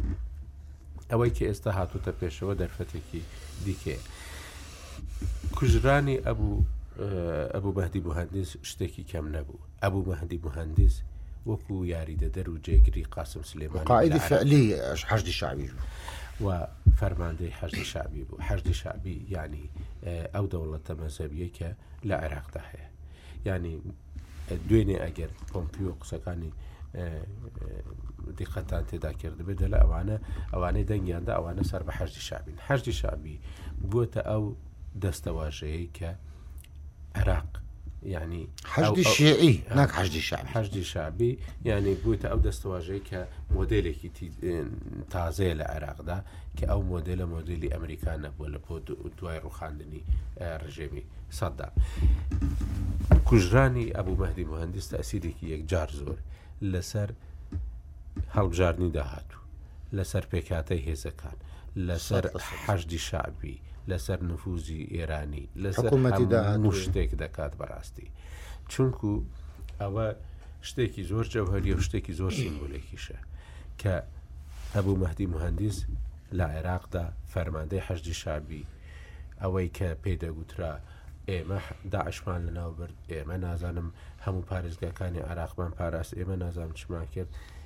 [SPEAKER 2] ئەوەی کە ئێستا هاتوتە پێشەوە دەرفەتێکی دیکەیە کوژرانی ئەبوو ئەبوو بەهدی بۆ هەندیس شتێکی کەم نەبوو ئەبو مەهدی موهەندیس وەکو یاریدەدەر و جێگری قاسم سلێمانی
[SPEAKER 1] قائدی لە عێراق فعلی حشدی شعبیش بوو
[SPEAKER 2] و فەرماندەی حەشدی شعبی بوو حەشدی شعبی ینی اه، ئەو دەوڵەتە مەزەبیە کە لە عێراقدا هەیە ینی اه، دوێنێ ئەگەر پۆمپیۆ قسەکانی اه، اه، دیقەتان تێدا کردبێت دەلە ئەوانە ئەوانەی دەنگیاندا ئەوانە سەر بە حەشدی شعبین حەشدی شعبی بووە ئەو دەستەواژەیە کە عێراق ینی
[SPEAKER 1] حەشدی شێعی ناک حەشدی شعب
[SPEAKER 2] حەشدی شعبی ینی بوویتە ئەو دەستەواژەی کە مۆدلێکی تازەیە لە عێراقدا کە ئەو مۆدلە مۆدلی ئەمریکا نەبووە لە بۆ دوای ڕوخاندنی ڕژێمی سەددا کوژرانی ئەبوو مەهدی مهندستە ئەسیرێکی یەکجار زۆر لەسەر هەڵبژاردننی داهاتوو لەسەر پێکهاتەی هێزەکان، لەسەر حەشدی شەعبی، لەسەر نفوزی ئێرانی، لەسەر هەموو شتێک دەکات بەڕاستی. چونکو ئەوە شتێکی زۆر جەوهەریە و شتێکی زۆر سیمبولێکیشە کە ئەبوو مەهدی مهندیس لە عێراقدا فەرماندەی حەشدی شابی ئەوەی کە پێی دەگوترا ئێمە داعشمان لە ناوبرد ئێمە نازانم هەموو پارێزگاکانی عراقمان پاراست ئێمە نازانم چمان کرد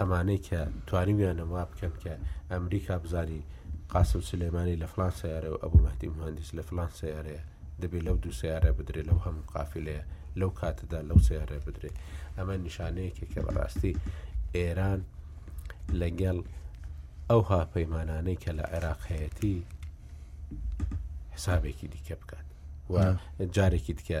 [SPEAKER 2] ئەمانەی کە توانیویانە وا بکەن کە ئەمریکا بزانی قاسم سلێمانی لە فلان سیارە و ئەبوو مەهدی مهندس لە فلان سیارەیە دەبێت لەو دوو سیارە بدرێت لەو هەموو قافلەیە لەو کاتەدا لەو سیارە بدرێت ئەمە نیشانەیەکە کە بەڕاستی ئێران لەگەڵ ئەو هاپەیمانانەی کە لە عێراق هەیەتی حسابێکی دیکە بکات و جارێکی دیکە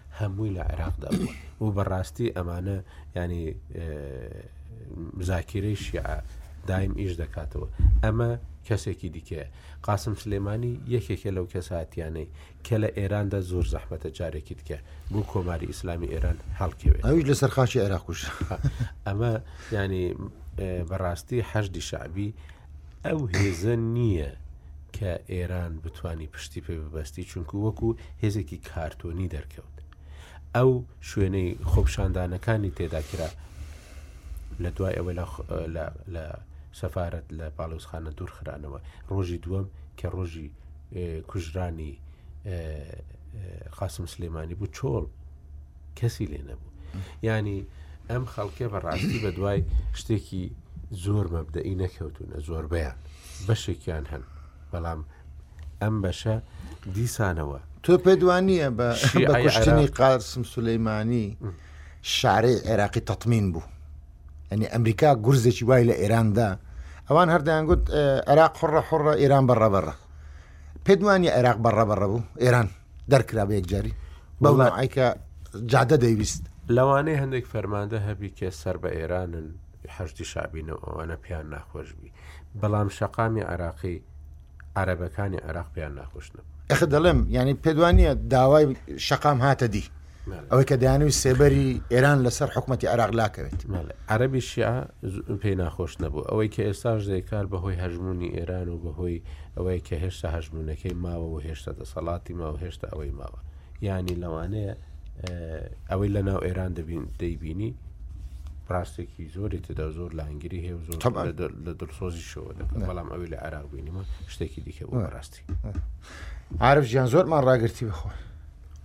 [SPEAKER 2] هەمووی لە عێراقدا بووە و بەڕاستی ئەمانە ینی زاکیرەی شیعە دایم ئیش دەکاتەوە ئەمە کەسێکی دیکەیە قاسم سلێمانی یەکێکە لەو کەساتیانەی کە لە ئێراندا زۆر زەحمەتە جارێکی دیکە بۆ کۆماری ئیسلامی ئێران هەڵکەوێت
[SPEAKER 1] ئەوش لەسەر خاچی عێراقش
[SPEAKER 2] ئەمە ینی بەڕاستی حەشدی شعبی ئەو هێزە نییە کە ئێران بتانی پشتی پێ ببەستی چونکو وەکو هێزێکی کارتۆنی دەرکەوت ئەو شوێنەی خۆپشاندانەکانی تێداکرا لە دوای ئەوە لە سەفاەت لە پاڵوسخانە دوور خرانەوە ڕۆژی دووەم کە ڕۆژی کوژرانی قاسم سلێمانی بوو چۆڵ کەسی لێ نەبوو ینی ئەم خەڵکە بەڕاستی بە دوای شتێکی زۆر مەبدەئی نەکەوتونە زۆربیان بەشێکیان هەن بەڵام ئەم بەشە دیسانەوە
[SPEAKER 1] تۆ پێدوانیە بە شیعشتنی قاسم سولەیمانی شارەی عێراقی تەطمین بوو ئەنی ئەمریکا گورزێکی وای لە ئێراندا ئەوان هەردەیان گوت عێراق حڕە حڕە ئێران بەڕەبەڕە پێدوانی عێراق بەڕەبەڕە بوو ئێران دەرکرا بە یەکجاری بەو وڵا- نوعیکە جادە دەیویست
[SPEAKER 2] لەوانەیە هەندێک فەرماندە هەبی کێ سەر بە ئێرانن حەشدی شعبین و ئەوانە پێیان ناخۆش بی بەڵام شەقامی عراقی عربەکانی عراق پێیان ناخۆش نەبوو
[SPEAKER 1] ئەخ دەڵێم یعنی پێدوانە داوای شەقام هاتە دی ئەوەی کە دەیانوی سێبەری ئێران لەسەر حکوومەتتی عراق لاکەوێت
[SPEAKER 2] عەربی شیعە پێی ناخۆش نەبوو ئەوەی کە ئێستاش دەیکار بەهۆی هەژمونی ئێران و بەهۆی ئەوەی کە هێشتا هەژمونونەکەی ماوە و هێشتا دەسەڵاتی ماوە هێشتا ئەوەی ماوە ینی لەوانەیە ئەوەی لە ناو ئێران دەبین دەیبینی ڕاستێکی زۆری تدا زۆر لانگری هەیە زۆر لە دڵسۆزی شەوە دەکەن بەڵام ئەوی لە عراق بینیمە شتێکی دیکە بۆ ڕاستی
[SPEAKER 1] عرب ژیان زۆرمان ڕاگرتی بخۆن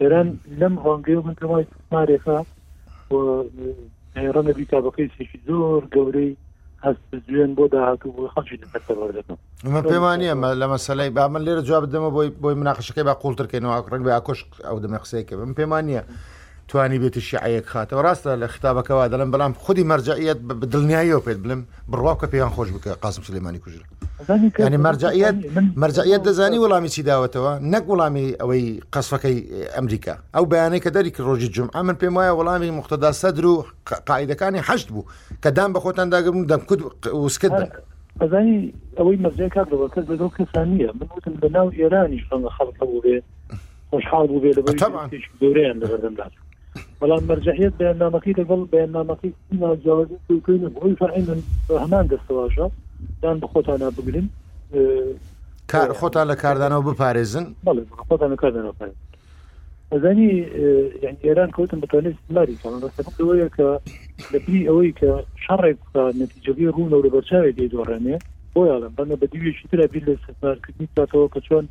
[SPEAKER 1] ئێران لەم ڕوانگەی و
[SPEAKER 3] من پێم وای مارێکە ڕەنە بی تابەکەیسێکی زۆر گەورەی هەست جوێن بۆ داهاتوو بۆ خەڵکی دەپەروەردەکەم
[SPEAKER 1] من پێمانی ئەمە لە مەسلەی با من لێرە جواب دەمە بۆی بۆی مناقشەکەی با قوڵترکەینەوە ڕنگ بە ئاکۆش ئەو دەمە قسەیەکە من پێمان نییە توانی بێتی شیعەیەک خاتەوە ڕاستە لە خراپەکەەوە دەڵم بەڵام خودی مەرجعەت بە دڵنیاییەوە پێت بڵم بڕواکە پێیان خۆش بکە قاسم سلێمانی کوژرا ینی مەرجعەت مەرجعەت دەزانی وەڵامی چی داوەتەوە نەک وڵامی ئەوەی قەسفەکەی ئەمریکا ئەو بەیانەی کە دەریک ڕۆژی جمع من پێم وایە وەڵامی مختدا سەدر و قاعدەکانی حەشت بوو کە دام بە خۆتان داگرم دەمکوت وسکت
[SPEAKER 3] ئەزانی ئەوەی مەرجای کات دەوەکە دەگەڵ کەسانیە من وتم لە ناو ئێرانیش ڕەنگە خەڵکە بووێ خۆشحاڵ بووبێ لە بەش گەوریان لەبەردەمدا بەڵام مەرجحیت بەیاننامەکەی لەگەڵ بەیاننامەکەی ناوجاوەکەین هۆی فعیمن هەمان دەستەواشە دان بە خۆتانە بگرن
[SPEAKER 1] کار خۆتان لە کاردانەوە بپارێزن
[SPEAKER 3] خۆتان لە کاردانەوە پارێزن ئەزانی ئێران کەوتن بەتوانێت استماری کەڵن دەستەکە لەوەیە کە لەپی ئەوەی کە شەڕێک نەتیجەکەی ڕوونە و لە بەرچاوێک دەیدۆڕێنێ بۆیاڵم بەمە بە دیوێکی تررا بیر لە سەرکردنی کاتەوە کە چۆن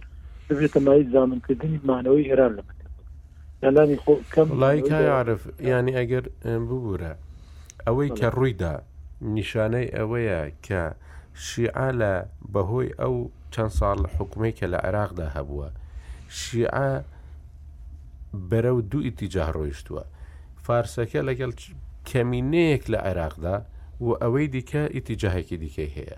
[SPEAKER 3] ببێتە مایەی زامنکردنی مانەوەی ئێران لە مەنتەقەدا لەلانی
[SPEAKER 2] خۆ کەم وڵای کای عارف یانی ئەگەر ببوورە ئەوەی کە ڕوویدا نیشانەی ئەوەیە کە شیعە لە بەهۆی ئەو چەند ساڵ حکومی کە لە عێراقدا هەبووە شیعە بەرە و دوو ئیتیجا ڕۆیشتووە فارسەکە لەگەڵ کەمینەیەک لە عێراقدا و ئەوەی دیکە ئیتیجاهێکی دیکەی هەیە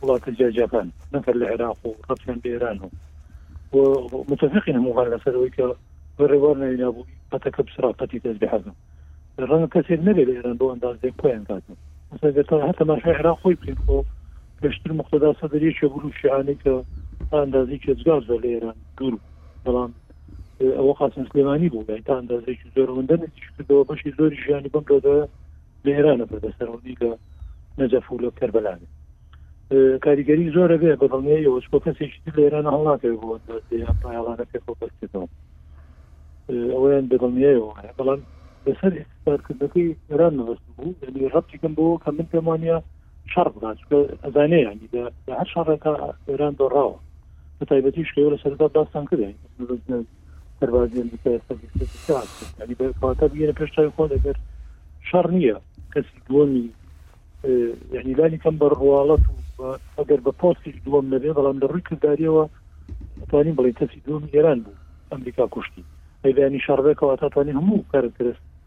[SPEAKER 3] وڵاتە جیاجیاکان نەکەر لە عێراق و ڕەتیان لە ئێران و و متفقین هەموومان لەسەر ئەوەی کە بە ڕێبوار ناوی نابوو پەتەکە بسڕا پەتی تەسبیحەکە ڕەنگە کەسێک نەبێت لە ئێران بۆ ئەندازەیە کۆیان کاتن ئەسا گەر تا هەر تەماشای عێراق خۆی بکەین خۆ پێشتر مقتدا سەدر یەکێ بوو لەو شیعانەی کە تا ئەندازەی کێجگار زۆر لە ئێران دوور بوو بەڵام ئەوە قاسم سلێمانی بوو یان تا ئەندازەیەکی زۆر ئەوەندە نزیش کردەوە بەشی زۆری ژیانی بەم ڕێگایە لە ئێرانە بەدەستەوەنی لە نەجەف و لە کەربەلانێ کاریگەری زۆرە بێ بە دڵنیایەوەش بۆ کەسێکی تر لە ئێران هەڵناکەوێت بۆ ئەندازەیە پایڵانە پێخۆ بەرکردەوە ئەویان بە دڵنیایەوە بەڵام لەسەر ئستارکردەکەی ئێران مەبەست بوو یعنی ڕەتیکەم بۆ کە من پێمانە شەڕ بڵات ئەزانێ ینی لە هەر شەڕێکە ئێران دۆڕاوە بە تایبەتیش کەەوە لە سەردا باستان کرد سەربازی ئەمریکا ئێستا بیست و دوو ساعەت کرد یانی بە کەواتە بگەرە پێش چاوی خۆت ئەگەر شەڕ نییە کەسی دووەمی یعنی لانی کەم بە ڕواڵەت و ئەگەر بە پۆستیش دووەم نەبێ بەڵام لە ڕووی کردداریەوە توانین بڵێ کەسی دووەمی ئێران بوو ئەمریکا کوشتی ئەیدانی شەڕبێکەوە تاتوانین هەموو کارکترست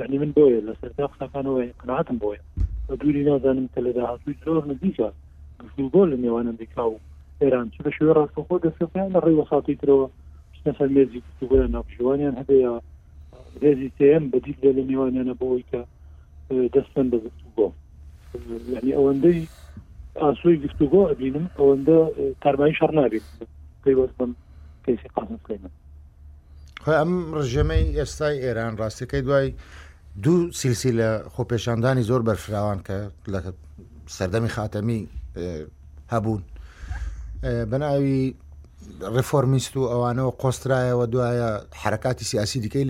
[SPEAKER 3] یعنی من بۆیە لە سەردا قسەکانەوەی قناعتم بۆیە بە دووری نازانم کە لە داهاتووی زۆر نزیکە گفتوگۆ لە نێوان ئەمریکا و ئێران چ بە شێوە ڕاستەخۆ دەستەکان لە ڕێی وەساتی ترەوە بچنە سەر مێزی گفتوگۆیان ناوژوانیان هەبەیە هێزی سم بەدیل لە نێوانیانە بۆی کە دەستن بە گفتوگۆ یعنی ئەوەندەی ئاسۆی گفتوگۆ ئەبینم ئەوەندە تارمایی شەڕ نابێت پەیوەست بم کەیسی قاسم سلێمە
[SPEAKER 1] خۆ ئەم ڕژێمەی ئێستای ئێران ڕاستەکەی دوای دوو سیلسی لە خۆپێشاندانی زۆر بەرفراوان کە لە سەردەمی خاتەمی هەبوون بەناوی ڕفۆرمیست و ئەوانەوە قۆسترایەوە دوایە حرکاتی سیاسی دیکەی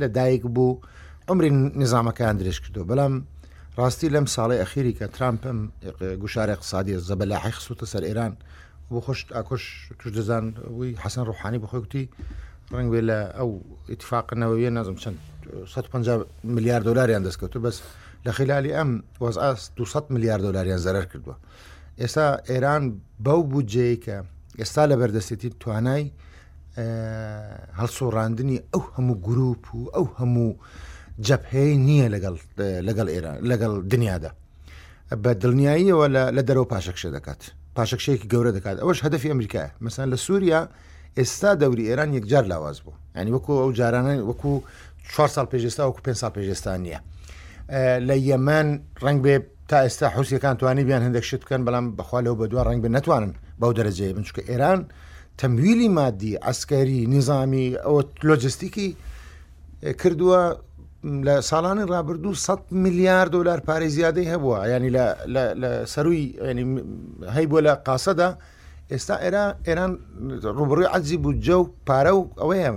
[SPEAKER 1] لە دایک بوو ئەمری نظامەکەیان درێژ کردو بەڵام ڕاستی لەم ساڵی ئەخیری کە ترامپم گوشارە قسادی زەبەلاحی خسوتە سەر ئێران بۆ خۆشت ئاکۆش توش دەزان وی حەسەن ڕوحانی بەخۆی کوتی ڕنگ بێ لە ئەو ئیتفاقنەوەویە نازم چەند 150 میلیارد دلاریان دەستکەوت بەس لە خلالی ئەم وەزئاس 200 میلیارد دلاریان زەرەر کردووە ئێستا ئێران بەو بودجەیە کە ئێستا لە بەردەستێتی توانای هەڵسۆڕاندنی ئەو هەموو گروپ و ئەو هەموو جەپهەیە نییە لەگەڵ لەگەڵ ئێران لەگەڵ دنیادا بە دڵنیاییەوە لە دەرەوە پاشەکشە دەکات پاشەکشەیەکی گەورە دەکات ئەوش هەدەفی ئەمریکا مەسان لە سووریا ئێستا دەوری ئێران یەکجار لاواز بوو ینی وەکو ئەو جارانە وەکو 4 سال پێشێستا وەکو 5 سال پێشێستان نییە لە یەمان ڕنگ بێ تا ئێستا حوسەکان توانی بیان هەندێک شت بکەن بەڵام بەخوا لەو بەدو ڕنگ بێ نتوانن بەو دەرەجەیە بنچکە ئێران تەمویلی مادی ئەسکەری نیزامی ئەوە لۆجستیکی کردووە لە ساڵانی ڕابردوو 100 میلیارد دلار پارێ زیادەی هەبووە ینی لە سەروی هەیبووە لە قاسەدا ئێستا ئێرا ئێران ڕوبڕی عەزی بودجە و پارە و ئەوەیە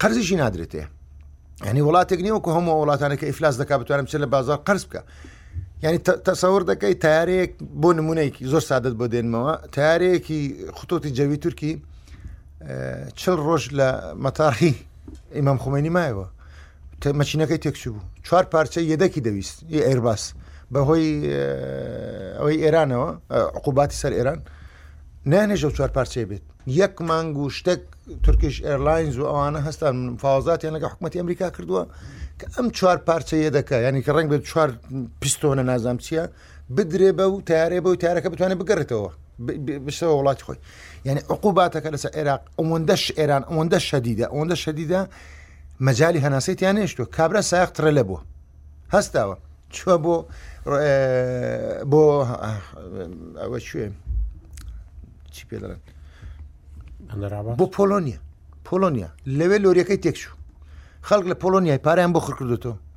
[SPEAKER 1] قەرزیشی نادرێتێ ینی وڵاتێک نیوەکو هەموو وڵاتانەکە ئیفلاس دەکات بتوانم چ لە بازار قەرز بکە ینی تەسەور دەکەی تارێک بۆ نمونەیەکی زۆر سادت بۆ دێنمەوە تارێکی خطۆتی جەوی تورکی چل ڕۆژ لە مەتاحی ئیمام خومێنی مایەوە مەچینەکەی تێکچ بوو چوار پارچە یەدەکی دەویست ئێرباس بەهۆی ئەوەی ئێرانەوە عقوباتی سەر ئێران نانێژە و چوار پارچەی بێت یەک مانگ و شتێک تورکیش ئێرلاینز و ئەوانە هەستان فاوزاتیان لەگە حکوومەتتی ئەمریکا کردووە کە ئەم چوار پارچەیە دەکە ینی کە ڕنگ بێت چوار پیستۆنە نازام چییە بدرێ بە و تارێ بە و تارەکە بتوانێت بگەڕێتەوە بشتەوە وڵاتی خۆی یعنی عقوباتەکە لەسەر عێراق ئەوەندەش ئێران ئەوەندە شەدیدە ئەوەندە شەدیدە مەجای هەناسەی تیان نێشتوە کابرا ساق ترەلە بووە هەستاوە چوە بۆ بۆ ئەوە شوێ چی پێ دەڵێن بۆ پۆلۆنیە پۆلۆنیا لەوێ لۆریەکەی تێکچوو خەڵک لە پۆلۆنیای پاریان بۆ خڕکردوەوە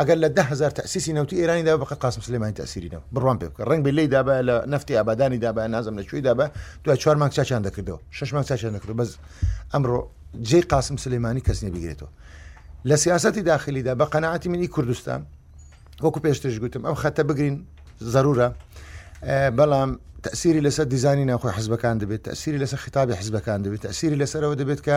[SPEAKER 1] ئەگەر لە دە هەزار تەئسیسی نەوتی ئێرانی دابا بەقەد قاسم سولەیمانی تەئسیری نەوت بڕوام پێ بکە. ڕەنگ بێ لێی دابایە لە نەفتی ئابادانی دابایە نازم لە کوێی دابا دوای چوار مانگ چاکیان دەکردەوە شەش مانگ چاکیان دەکردەوە بەس ئەمڕۆ جێی قاسم سولەیمانی کەس نیە بیگرێتەوە لە سیاسەتی داخلیدا بە قەنەعاتی منی کوردستان وەکو پێشترش گوتم ئەم خەتە بگرین ضرورە بەڵام تەسیری لەسەر دیزانی ناخۆی حزبەکان دەبێت تەسیری لەسەر خیتابی حزبەکان دەبێت تەسیری لەسەرەوە دەبێت کە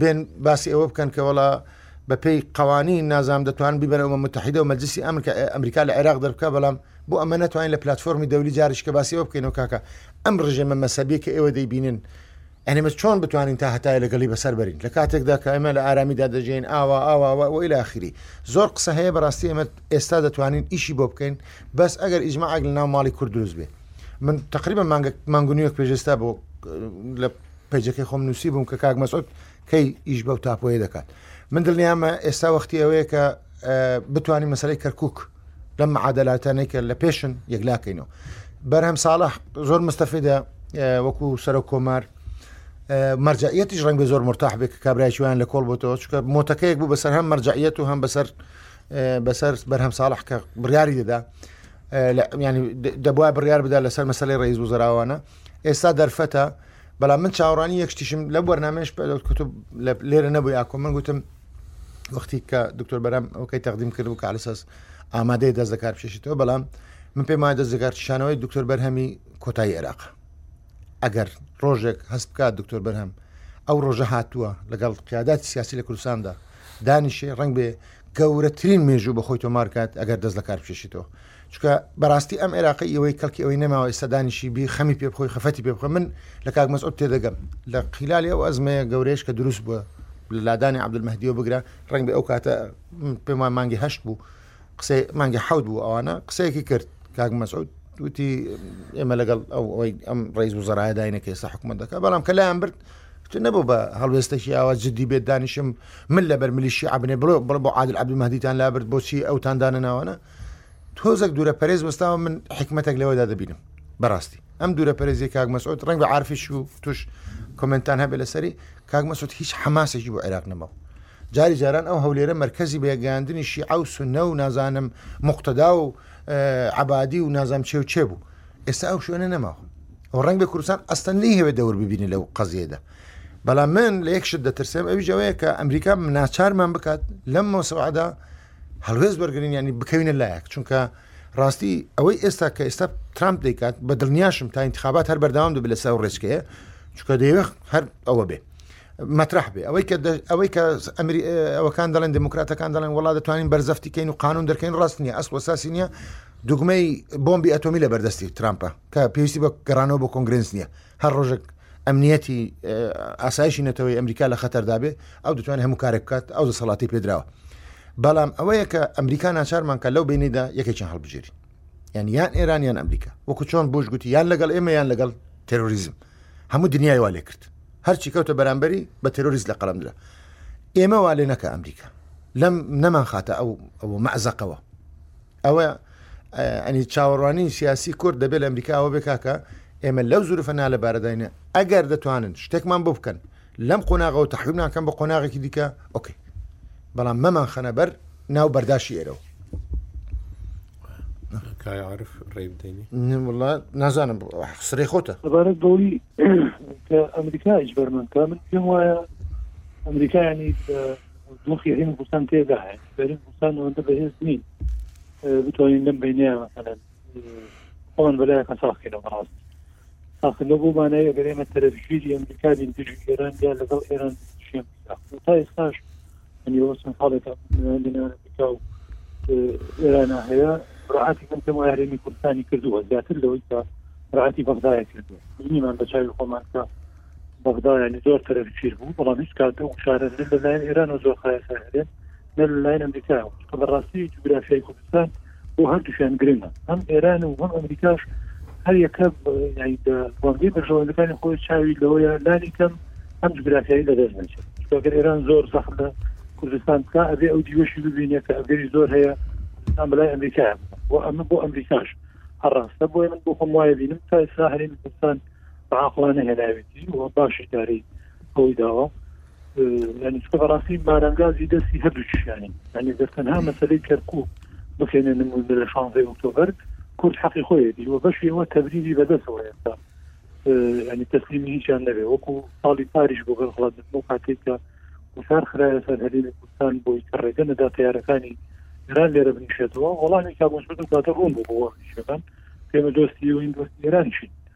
[SPEAKER 1] بێن باسی ئەوە بکەن کە وڵا بەپێی قوانین نازام دەتوان بیبەرەوە متحدە و مەجلسی ئەمریکا ئەمریکا لە عێراق دەربکە بەڵام بۆ ئەمە ناتوانین لە پلتفۆرمی دەولی جاریش کە باسیەوە بکەینەوە کاکە ئەم ڕژێمە مەسەبی کە ئێوە دەیبینن ئەنیمە چۆن بتوانین تا هەتای لەگەڵی بەسەر بەرین لە کاتێکدا کە ئەمە لە ئارامیدا دەژین ئاوا ئاواوە ئەوەی لاخری زۆر قسە هەیە بەڕاستی ئەمە ئێستا دەتوانین ئیشی بۆ بکەین بەس ئەگەر ئیجمماعگ لە ناو ماڵی کورد دروست بێ من تقریبا مانگە مانگونیوە پێشێستا بۆ لە پەیجەکەی خۆم نووسی بووم کە کاک مەسعود کەی ئیش بەو تاپۆیە دەکات من دڵنیامە ئێستا وەختی ئەوەیە کە بتانی مەسلەی کەرکک لەم معادلاتانەی کە لە پێشن یەکلاکەینەوە بەرهەم ساڵە زۆر مستەفیدە وەکو سەرۆک کۆمار مەرجعەتیش ڕنگ بە زۆر مرتاح بێت کە کابراایشیوان لە کۆڵ بۆتەوە چکە مۆتەکەیەک بوو بەسەر هەم مەرجعەت و هەم بەسەر بەسەر بەرهەم ساڵح کە بڕیاری دەدا ینی دەبواە بڕیار بدا لەسەر مەسلەی ڕێز و زراوانە ئێستا دەرفەتە بەڵام من چاوەڕانی یەک شتیشم لە بەرنمەش کتتو لێرە نەبووی ئاکۆ من گوتم وەختی کە دکتۆر بەرام ئەوکەی تەقدیم کرد و کارسەس ئامادەی دەست دەکار بچێشیتەوە بەڵام من پێم وایە دەستگارچشانەوەی دکتۆر بەرهەمی کۆتایی عێراق ئەگەر ڕۆژێک هەست بکات دکتۆر بەرهەم ئەو ڕۆژە هاتووە لەگەڵ قیادات سیاسی لە کوردستاندا دانیشێ ڕنگ بێ گەورەترین مێژوو بە خۆی تۆمارکات ئەگەر دەست لە کار بچێشیتەوە چکە بەڕاستی ئەم عێراقی ئەوەی کەڵکی ئەوەی نەماوەی سەدانیشی بی خەمی پێ بخۆی خەفەتی پێ بخۆ من لە کاک مەسعود تێدەگەم لە قیلالی ئەو ئەزمەیە گەورەش کە دروست بووە لە لادانی عبدمەدیەوە بگرە ڕنگ بە ئەو کاتە پێم وای مانگی هەشت بوو قسەی مانگی حەوت بوو ئەوانە قسەیەکی کرد کاک مەسعود وتی ئێمە لەگەڵ ئەو ئەوەی ئەم ڕێز و زەرایە داینەکە ئێستا حکوومەت دەکە بەڵام کە لایەن برد نەبوو بە هەڵوێستەکی ئاوا جددی بێت دانیشم من لەبەر ملیشی عبنێ بڵۆ بڵ بۆ عادل عبدمەدیتان لابرد بۆچی ئەوتان دانەناوانە تۆزەک دوورە پەرێز وەستاوە من حکمەتێک لەوەدا دەبینم بەڕاستی ئەم دوورە پەرێزی کاک مەسعود ڕنگ بە عرفیش و توش کمنتان هەبێ لەسەری کاک مەسود هیچ حماسێکی بۆ عێراق نەماو جاری جاران ئەو هەولێرە مرکزی بەگەاندنی شیعە و سنە و نازانم مقتدا و عبادی و نازام چێ و چێ بوو ئێستا ئەو شوێنە نەماوە ئەو ڕنگ بە کوردستان ئەستەن لی هەوێ دەور ببینی لەو قەزیێدا بەڵام من لە یەکشت دەترسێم ئەوی جەوەیە کە ئەمریکا مناچارمان بکات لەم مەسەعدا هەڵوێست وەرگرن یانی بکەوینە لایەک چونکە ڕاستی ئەوەی ئێستا کە ئێستا ترامپ دەیکات بە دڵنیاشم تا انتخابات هەر بەردەوام دەبێت لەسەر ڕێچکەیە چکە دەیوێ هەر ئەوە بێ مەترح بێ ئەوەی کە ئەوەی کە ئەمری ئەوەکان دەڵێن دموکراتەکان دەڵێن وڵا دەتوانین بەرزەفتی کەین و قانون دەکەین ڕاست نیە ئەس وەساسی نیە دگمەی بۆمبی ئەتۆمی لە بەردەستی ترامپە کە پێویستی بە گەڕانەوە بۆ کۆنگرنس نییە هەر ڕۆژێک ئەمنیەتی ئاسایشی نەتەوەی ئەمریکا لە خەتەردابێ ئەو دەتوانێت هەموو کارێک بکات ئەو دەسەڵاتی پێدراوە بەڵام ئەوەیە کە ئەمریکا ناچارمان کە لەو بینیدا یەکێکیان هەڵبژێری یان یان ئێران یان ئەمریکا وەکو چۆن بۆش گوتی یان لەگەڵ ئێمە یان لەگەڵ تەروریزم هەموو دنیای والێ کرد هەرچی کەوتە بەرامبەری بە تەرۆریست لە قەڵمدرا ئێمە والێ نەکە ئەمریکا لەم نەمان خاتە ئەو ئەو مەزەقەوە ئەوە ئەنی چاوەڕوانی سیاسی کورد دەبێت لە ئەمریکا ئەوە بێ کاکە ئێمە لەو زورفە نالە بارەداینە ئەگەر دەتوانن شتێکمان بۆ بکەن لەم قۆناغەوە تەحویم ناکەم بە قۆناغێکی دیکە ئۆکەی بەڵام مەمان خەنەبەر ناو بەرداشی ئێرەوە
[SPEAKER 2] کایعاعرف ڕێ بدەینی وڵات
[SPEAKER 1] نازانم سرێ خۆتە
[SPEAKER 3] لەبارەت بەوەی کە ئەمریکا هیچ بەرمەکە من پێم وایە ئەمریکایانی دۆخی هەین کوردستان تێدا هەیە کوردستان ئەوەندە بەهێز نین بتوانین لەم بینەیە مەسەن خۆن بەلایەکە ساخینەوە ڕاست ساخنەوە بۆ مانای ئەگەر ئێمە تەرەفگیری ئەمریکا بین دژی ئێران یا لەگەڵ ئێران شێم تا ئێستاش ئەنیوەسم خاڵێکە لەناکا و ئێرانە هەیە ڕاعاتی من کەم هەرێمی کوردستانی کردووە زیاتر لەوەی کە ڕاعاتی بەغدایە کردووە نیمان بە چاوی خۆمان کە بەغدایانی زۆر تەرەفگیر بوو بەڵام هیچ کاتە و شارە لەلایەن ئێران و زۆر خایەسەرێن نە لە لایەن ئەمریکایەوە چونکە بە ڕاستی جوگرافیای کوردستان بۆ هەردووشیان گرنگە هەم ئێران و هەم ئەمریکاش هەر یەکە یعنی بە وەندی بەرژەوەندەکانی خۆی چاوی لەوەیە لانی کەم ئەم جوگرافیایی لەدەست نەچێت چونکە ئێران زۆر زەخت لە کوردستان بکە ئەبێ ئەو دیوەشی ببینێت کە ئەگەری زۆر هەیە کوردستان بەلای ئەمریکا و ئەمە بۆ ئەمریکاش هەڕاستە بۆیە من بۆ خۆم وایە بینم تا ئێستا هەرێمی کوردستان بەعاقڵانە هێناوێتی و باشی داری ئەوی داوە یانیچکە بەڕاستی بارانگازی دەستی هەردووکیشیانین یعنی گەر تەنها مەسلەی کەرکک بکەینە نمون لە شانزەی ئۆکتۆبەر کورد حەقی خۆیەتی و بەشی ئەوە تەبریری بەدەسەوە ئێستا ینی تەسلیمی هیچیان نەبێ وەکو ساڵی پاریش بۆ بەرخڵات بۆ کاتێکە وسار خراە سەر هەرێمی کوردستان بۆی کە ڕێگە نەدا تیارەکانی ئێران لێرە بنیشێتەوە وەڵامی کابوس بدو کاتە ڕوون بوو بۆ شەکان پێمە دۆستی و این دۆستی ئێرانشین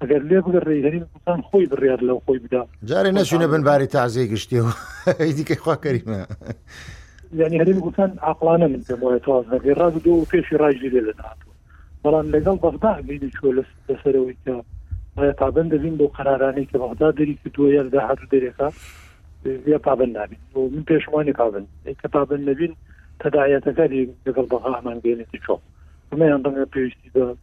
[SPEAKER 3] ئەگەر لێ بگەڕێی هەریم کوردستان خۆی بڕیار لەو خۆی بدا
[SPEAKER 1] جارێ نەچینە بن باری تازیە گشتیەوە دیکەی خوا کەریمە
[SPEAKER 3] یعنی هەریم کوردستان عقلانە من پێم وایە تواز نەکەی ڕاز دۆ و پێشی ڕایژی لێ دەداتوە بەڵام لەگەڵ بەغدا بینی چوە لەسەرەوەی کە ئایا پابند دەبین بۆ قەرارانەی کە بەغدا دەری کردووە یان داهات و دەرێکە یا پابند نابین بۆ من پێشمانی پابند کە پابند نەبین تەداعەتەکانی لەگەڵ بەغامان بێنێتی چۆ ئەمەیان ڕەنگە پێویستی بە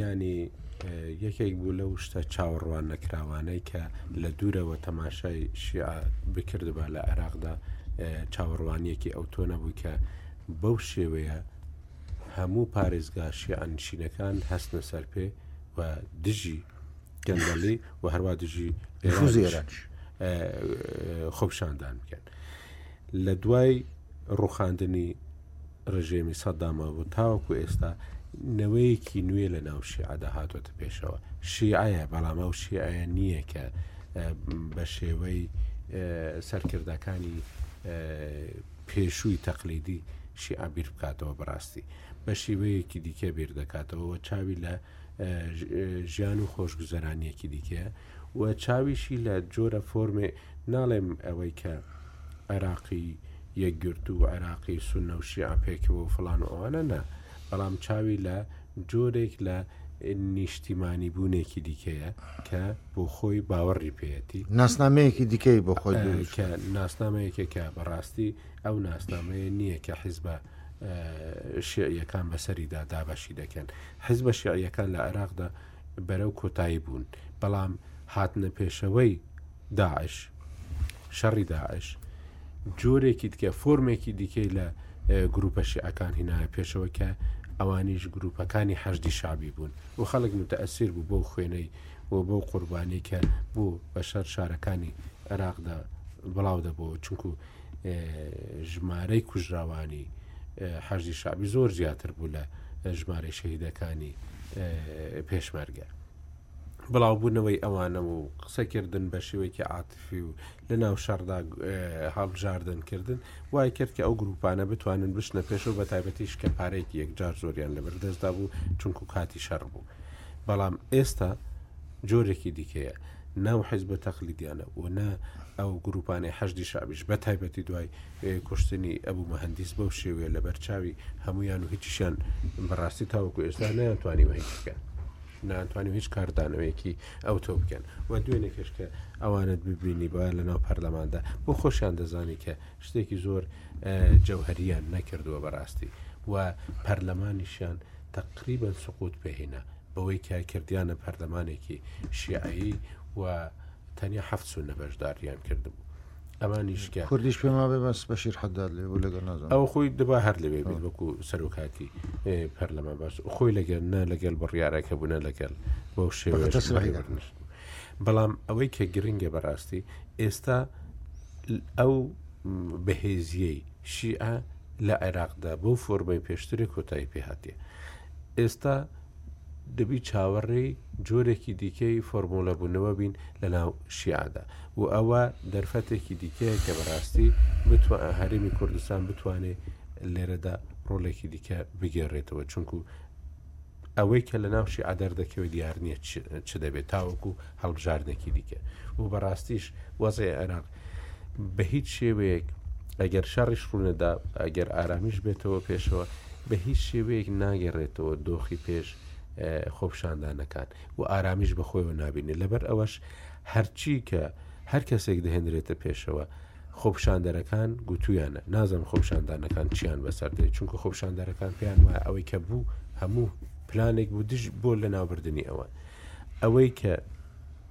[SPEAKER 2] ینی یەکێک بوو لەو شتە چاوەڕوان نەکراوانەی کە لە دوورەوە تەماشای شیعە بکردبا لە عێراقدا چاوەڕوانیەکی ئەو تۆ نەبوو کە بەو شێوەیە هەموو پارێزگا شیعەنشینەکان هەستە سەر پێ و دژی گەندەڵی و هەروە دژی
[SPEAKER 1] ئێران
[SPEAKER 2] خۆپشاندان بکەن لە دوای ڕوخاندنی ڕژێمی سەدامەوە بوو تاوەکو ئێستا نەوەیەکی نوێ لە ناو شیعدا هاتۆتە پێشەوە شیعەیە بەڵام ئەو شیعەیە نییە کە بە شێوەی سەرکردەکانی پێشووی تەقلیدی شیعە بیر بکاتەوە بەڕاستی بە شێوەیەکی دیکە بیر دەکاتەوە چاوی لە ژیان و خۆشگوزەرانیەکی دیکە و چاویشی لە جۆرە فۆرمێ ناڵێم ئەوەی کە عێراقی یەکگرتوو و عێراقی سونە و شیعە پێکەوە و فڵان و ئەوانە نا بەڵام چاوی لە جۆرێک لە نیشتیمانی بوونێکی دیکەیە کە بۆ خۆی باوەڕی پێەتی
[SPEAKER 1] ناسنامەیەکی دیکەی بۆ خۆی
[SPEAKER 2] کە ناسنامەیەکێکە بەڕاستی ئەو ناسنامەیە نییە کە حیزبە شێعیەکان بەسەریدا دابەشی دەکەن حیزبە شێعیەکان لە عێراقدا بەرەو کۆتایی بوون بەڵام هاتنە پێشەوەی داعش شەڕی داعش جۆرێکی دیکە فۆرمێکی دیکەی لە گروپە شیعەکان هینایە پێشەوە کە ئەوانیش گروپەکانی حەشدی شابی بوون و خەڵک متەئسیر بوو بۆ خوێنەی و بۆ قوربانی کە بوو بە شەر شارەکانی عێراقدا بڵاو دەبەوە چونکو ژمارەی کوژراوانی حەشدی شعبی زۆر زیاتر بوو لە ژمارەی شەهیدەکانی پێشمەرگە بڵاوبوونەوەی ئەوانە و قسەکردن بە شێوەیەکی عاتفی و لە ناو شەڕدا هەڵبژاردن کردن وای کرد کە ئەو گروپانە بتوانن بشنە پێشەوە بە تایبەتیش کە پارێکی یەکجار زۆریان لەبەردەستدا بوو چونکو کاتی شەڕ بوو بەڵام ئێستا جۆرێکی دیکەیە ناو حزبە تەقلیدیانە و نە ئەو گروپانەی حەشدی شعبیش بە تایبەتی دوای کوشتنی ئەبوو مەهندیس بەو شێوێ لە بەرچاوی هەمویان و هیچیشان بەڕاستی تاوەکو ئێستا نەیانتوانی وە هیچ بکەن نانتوانی هیچ کاردانەوەیەکی ئەو تۆ بکەن و دوێنێ کەشکە ئەوانت ببینی بە لەناو پەرلەماندا بۆ خۆشیان دەزانی کە شتێکی زۆر جەوهریان نەکردووە بەڕاستی و پەرلەمانیشیان تقریبا سقوت پێهینا بەوەی کە کردیانە پەرلەمانێکی شیعەیی و تەنیا هەفت سونە بەشداریان کردبوو ئەمانیش کە
[SPEAKER 1] کوردیش پێما بێ بەس بەشیر حداد لێ بوو لەگەر نازم
[SPEAKER 2] ئەو خۆی دەبا هەر لەوێ بێت وەکو سەرۆکاتی پەرلەمان باش خۆی لەگەر نە لەگەل بڕیارەکە بوونە لەگەل بەو شێوەش بەڵام ئەوەی کە گرنگە بەڕاستی ئێستا ئەو بەهێزیەی شیعە لە عێراقدا بۆ فۆرمەی پێشتری کۆتایی پێهاتە ئێستا دەبی چاوەڕێی جۆرێکی دیکەی فۆرمۆلەبوونەوە بین لە ناو شیعدا و ئەوە دەرفەتێکی دیکەیە کە بەڕاستی بتوە هەرێمی کوردستان بتوانێ لێرەدا ڕۆلێکی دیکە بگێڕێتەوە چونکو ئەوەی کە لە ناوشی ئادەر دەکەوێت دیار نییە چ دەبێت تاوەکو هەڵبژاردنێکی دیکە و بەڕاستیش وەزێ عێراق بە هیچ شێوەیەک ئەگەر شەڕیش ڕوونەدا ئەگەر ئارامیش بێتەوە پێشەوە بە هیچ شێوەیەک ناگەڕێتەوە دۆخی پێش خۆپشاندانەکان و ئارامیش بەخۆیەوە نبینێ لەبەر ئەوەش هەرچی کە هەر کەسێک دەهێنرێتە پێشەوە خۆپشاندەرەکان گوتویانە نازم خۆپشاندانەکان چیان بەسەر دێت چونکە خۆپشاندەرەکان پێیان وایە ئەوەی کە بوو هەموو پلانێک بوو دژ بۆ لە ناوبردننی ئەوان ئەوەی کە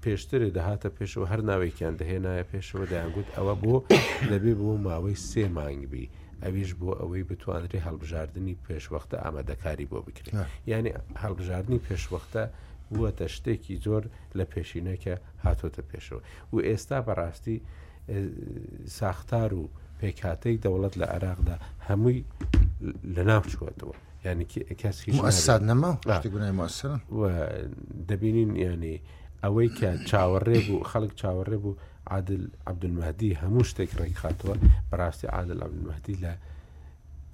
[SPEAKER 2] پێشتر دەهاتە پێشەوە هەر ناوێکیان دەهێنایە پێشەوە دەیانگوت ئەوە بۆ دەبێ بۆ ماوەی سێ مانگ بی ئەویش بۆ ئەوەی بتوانرێ هەڵبژاردننی پێشوەختە ئامادەکاری بۆ بکرێت یعنی هەڵبژاردننی پێشوەختە بووەتە شتێکی زۆر لە پێشینەکە هاتۆتە پێشەوە و ئێستا بەڕاستی ساختار و پێکاتەی دەوڵەت لە عێراقدا هەمووی لە ناوچووەتەوە ینی کەس
[SPEAKER 1] هیچ ئەسات نەما
[SPEAKER 2] دەبینین ینی ئەوەی کە چاوەڕێ بوو خەڵک چاوەڕێ بوو عادل عبدمەدی هەموو شتێک ڕێکخاتەوە بەڕاستی عادل عبدمەدی لە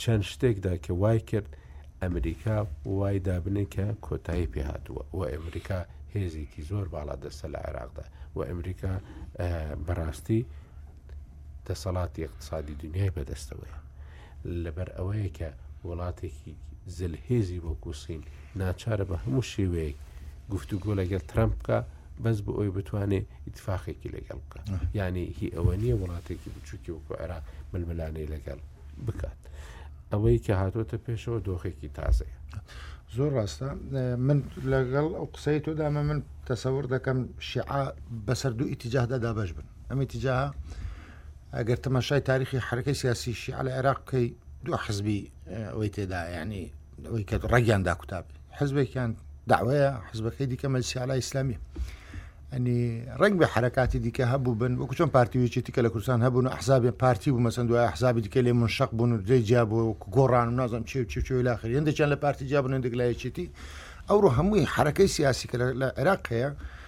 [SPEAKER 2] چەند شتێکدا کە وای کرد ئەمریکا وای دابنێ کە کۆتایی پێ هاتووە و ئەمریکا هێزێکی زۆر باڵا دەستە لە عێراقدا و ئەمریکا بەڕاستی دەسەڵاتی ئیقتسادی دنیای بەدەستەوەیە لەبەر ئەوەیە کە وڵاتێکی زلهێزی وەکو سین ناچارە بە هەموو شێوەیەک گفتوگۆ لەگەڵ ترامپ بکە بەس بۆ ئەوی بتوانێت ئیتفاقێکی لەگەڵ بکە یعنی هی ئەوە نییە وڵاتێکی بچووکی وەکو عێراق ململانەی لەگەڵ بکات ئەوەی کە هاتۆتە پێشەوە دۆخێکی تازەیە
[SPEAKER 1] زۆر ڕاستە من لەگەڵ ئەو قسەی تۆدامە من تەسەور دەکەم شیعە بەسەر دوو ئیتیجاهدا دابش بن ئەمی تجاها ئەگەر تەماشای تاریخی حرەکەی سیاسی شیعە لە عێراق بکەی دو حزبی ئەوەی تێدا ینی ئەوەی کە ڕگیان دا کوتاب حزبێکیان داوەیە حزبەکەی دیکە مەلسیالا ئیسلامی ئەنی ڕنگ بە حرکاتی دیکە هەبوو بن وەکو چۆن پارتیویی تیکە لە کوردستان هەبوون و حزابێ پارتی بوو مەسند دوای حزابی دیکە لێ منشق بوون و درێ جیا بوو و گۆڕان و نازم چی و چی چۆی لاخر هندێکیان لە پارتی جیابنێن دەگلایەکیتی ئەوڕۆ هەمووی حرەکەی سیاسی کە لە عێراق هەیە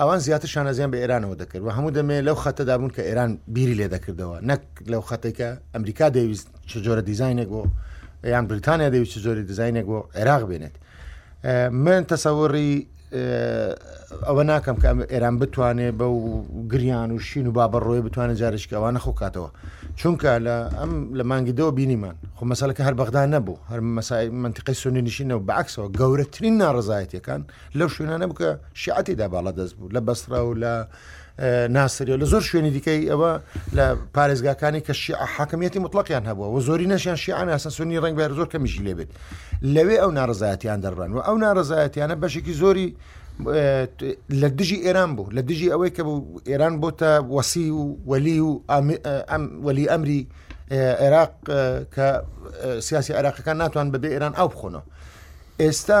[SPEAKER 1] ئەوان زیاتر شانازیان بە ئێرانەوە دەکرد و هەموو دەمێ لەو خەتەدا بوون کە ئێران بیری لێ دەکردەوە نەک لەو خەتێکە ئەمریکا دەویست چ جۆرە دیزینێک بۆ یان بریتانیا دەویست چ جۆری دیزینێک بۆ عێراق بێنێت من تەسەوەڕی ئەوە ناکەم کە ئێران بتوانێت بە گریان و شین و بابڕۆی بتوانێت جارشکە ئەوانە خۆکاتەوە چونکە لە ئەم لە مانگی دەوە بینیمان خو مەسەلەکە هەر بەغدا نەبوو هەر مەسای منتیقی سونی نشینەوە بەعکسەوە گەورەترین ناڕزایەتەکان لەو شوێنانە بکە شیعە تێدا باڵا دەست بوو لە بەسرا و لە ناسری و لە زۆر شوێنی دیکەی ئەوە لە پارێزگاکانی کە شیع حاکمیەتی مطلقیان هەبووە و زۆری نەشیان شیعان ئاسە سنی ڕنگ بەر زۆر کەمیشی لێبێت لەوێ ئەو ناڕزایەتیان دەربان و ئەو ناڕزایەتیانە بەشێکی زۆری لە دژی ئێران بوو لە دژی ئەوەی کە بوو ئێران بۆتە وەسی و وەلی و وەلی ئەمری عێراق کە سیاسی عێراقەکان ناتوان بەبێ ئێران ئاو بخۆنەوە ئێستا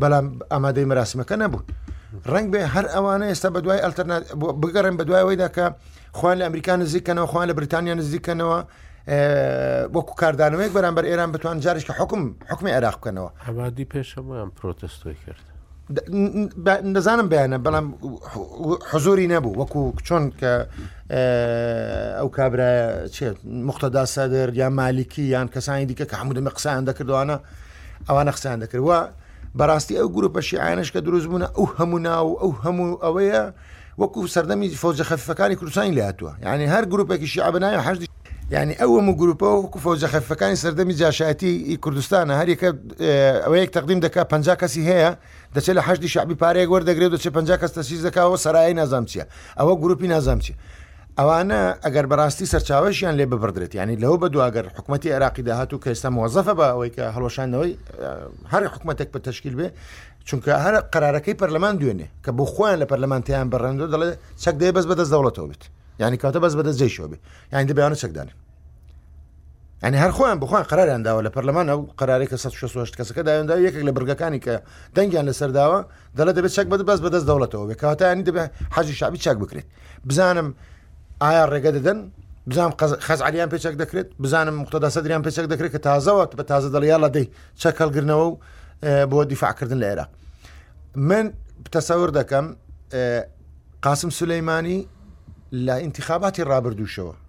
[SPEAKER 1] بەڵام ئامادەی مەراسمەکە نەبوو ڕنگ بێ هەر ئەوانە ئێستا بە دوای ئەلتەرنا بگەڕێن بە دوایەوەیدا کە خوان لە ئەمریکا نزیکەنەوە خوان لە بریتانیا نزیکەنەوە وەکو کاردانەوەیەک بەرامبەر ئێران بتوان جارش کە حکم حکمی عێراق بکەنەوە
[SPEAKER 2] ئەمادی پێشەمەیان پرۆتستۆی کرد
[SPEAKER 1] نەزانم بیانە بەڵام حزۆری نەبوو وەکو چۆن کە ئەو کابرا چێت مختدا سەدر یان مالیکی یان کەسانی دیکە کە هەموو دەمە قسەیان دەکردوانە ئەوانە قسان دەکردوە بەڕاستی ئەو گروپە شیعانش کە دروست بوون ئەو هەموو ناو ئەو هەموو ئەوەیە وەکو سەردەمی فۆزە خەفەکانی کوردستانی لاتوە یعنی هەر گروپێکی شیعبنای حەز یعنی ئەو هەموو گروپە وەکو فۆزە خەفەکانی سەردەمی جاشایەتی کوردستانە هەریەکە ئەوەیەک تەقدیم دەکات پ کەسی هەیە دەچێ لە حەشدی شەعبی پارەیەک وەردەگرێ دەچێ پەنجا کەس تەسیس دەکا وە سەرای نازام چیە ئەوە گروپی نازام چی ئەوانە ئەگەر بەڕاستی سەرچاوەشیان لێ ببڕدرێت ینی لەو بە دواگەر حکوومەتتی عێراقی داهات و کەێستا مۆزەفە بە ئەوەی کە هەڵۆشانەوەی هەر حکوومەتێک بە تشکیل بێ چونکە هەر قرارەکەی پەرلەمان دوێنێ کە بۆ خۆیان لە پەرلەمانتیان بەڕێندۆ دەڵێ چەک دەی بەس بەدەست دەوڵەتەوە بێت ینی کاتە بەس بەدەست جێشەوە بێ یان دەبیانە چەکدانن ئەنی هەر خۆیان بخۆن قراریان داوە لە پەرلەمان ئەو قرارێک کە 16 کەسەکە داوێندا یەکێک لە بڕگەکانی کە دەنگیان لەسەر داوە دەڵێ دەبێت چەک بەد بەس بەدەست دەوڵەتەوە بێ کاتانی دەبێت حەجی شعبی چاک بکرێت بزانم ئایا ڕێگە دەدەن بزانام خەزعلیان پێچەک دەکرێت بزانم مختدا سەدریان پێچەک دەکرێت کە تازەوە بە تازە دڵیا لە دەی چەک هەڵگرنەوە و بۆ دیفاعکردن لە عێراق من تەسەور دەکەم قاسم سلەیمانی لە ئینتخاباتی ڕابردووشەوە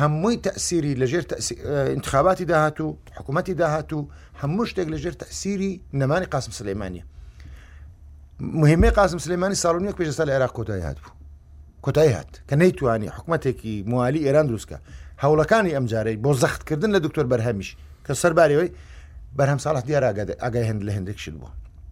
[SPEAKER 1] هەمووی تەئسیری لەژێر انتخاباتی داهاتوو حکوومەتی داهاتوو هەموو شتێک لەژێر تەئسیری نەمانی قاسم سلەیمانە مهمەی قاسم سلەیمانی ساڵنیەک پێش سال عێراق کۆتای هات بوو کۆتای هات کە نەیتوانی حکوومەتێکی موالی ئێران دروستکە هەوڵەکانی ئەمجارەی بۆ زەختکردن لە دکتۆر بەرهەمیش کە سەربارەوەی بەرهەم ساڵح دیارراگە ئەگەی هەند لە هەندێک شت بوو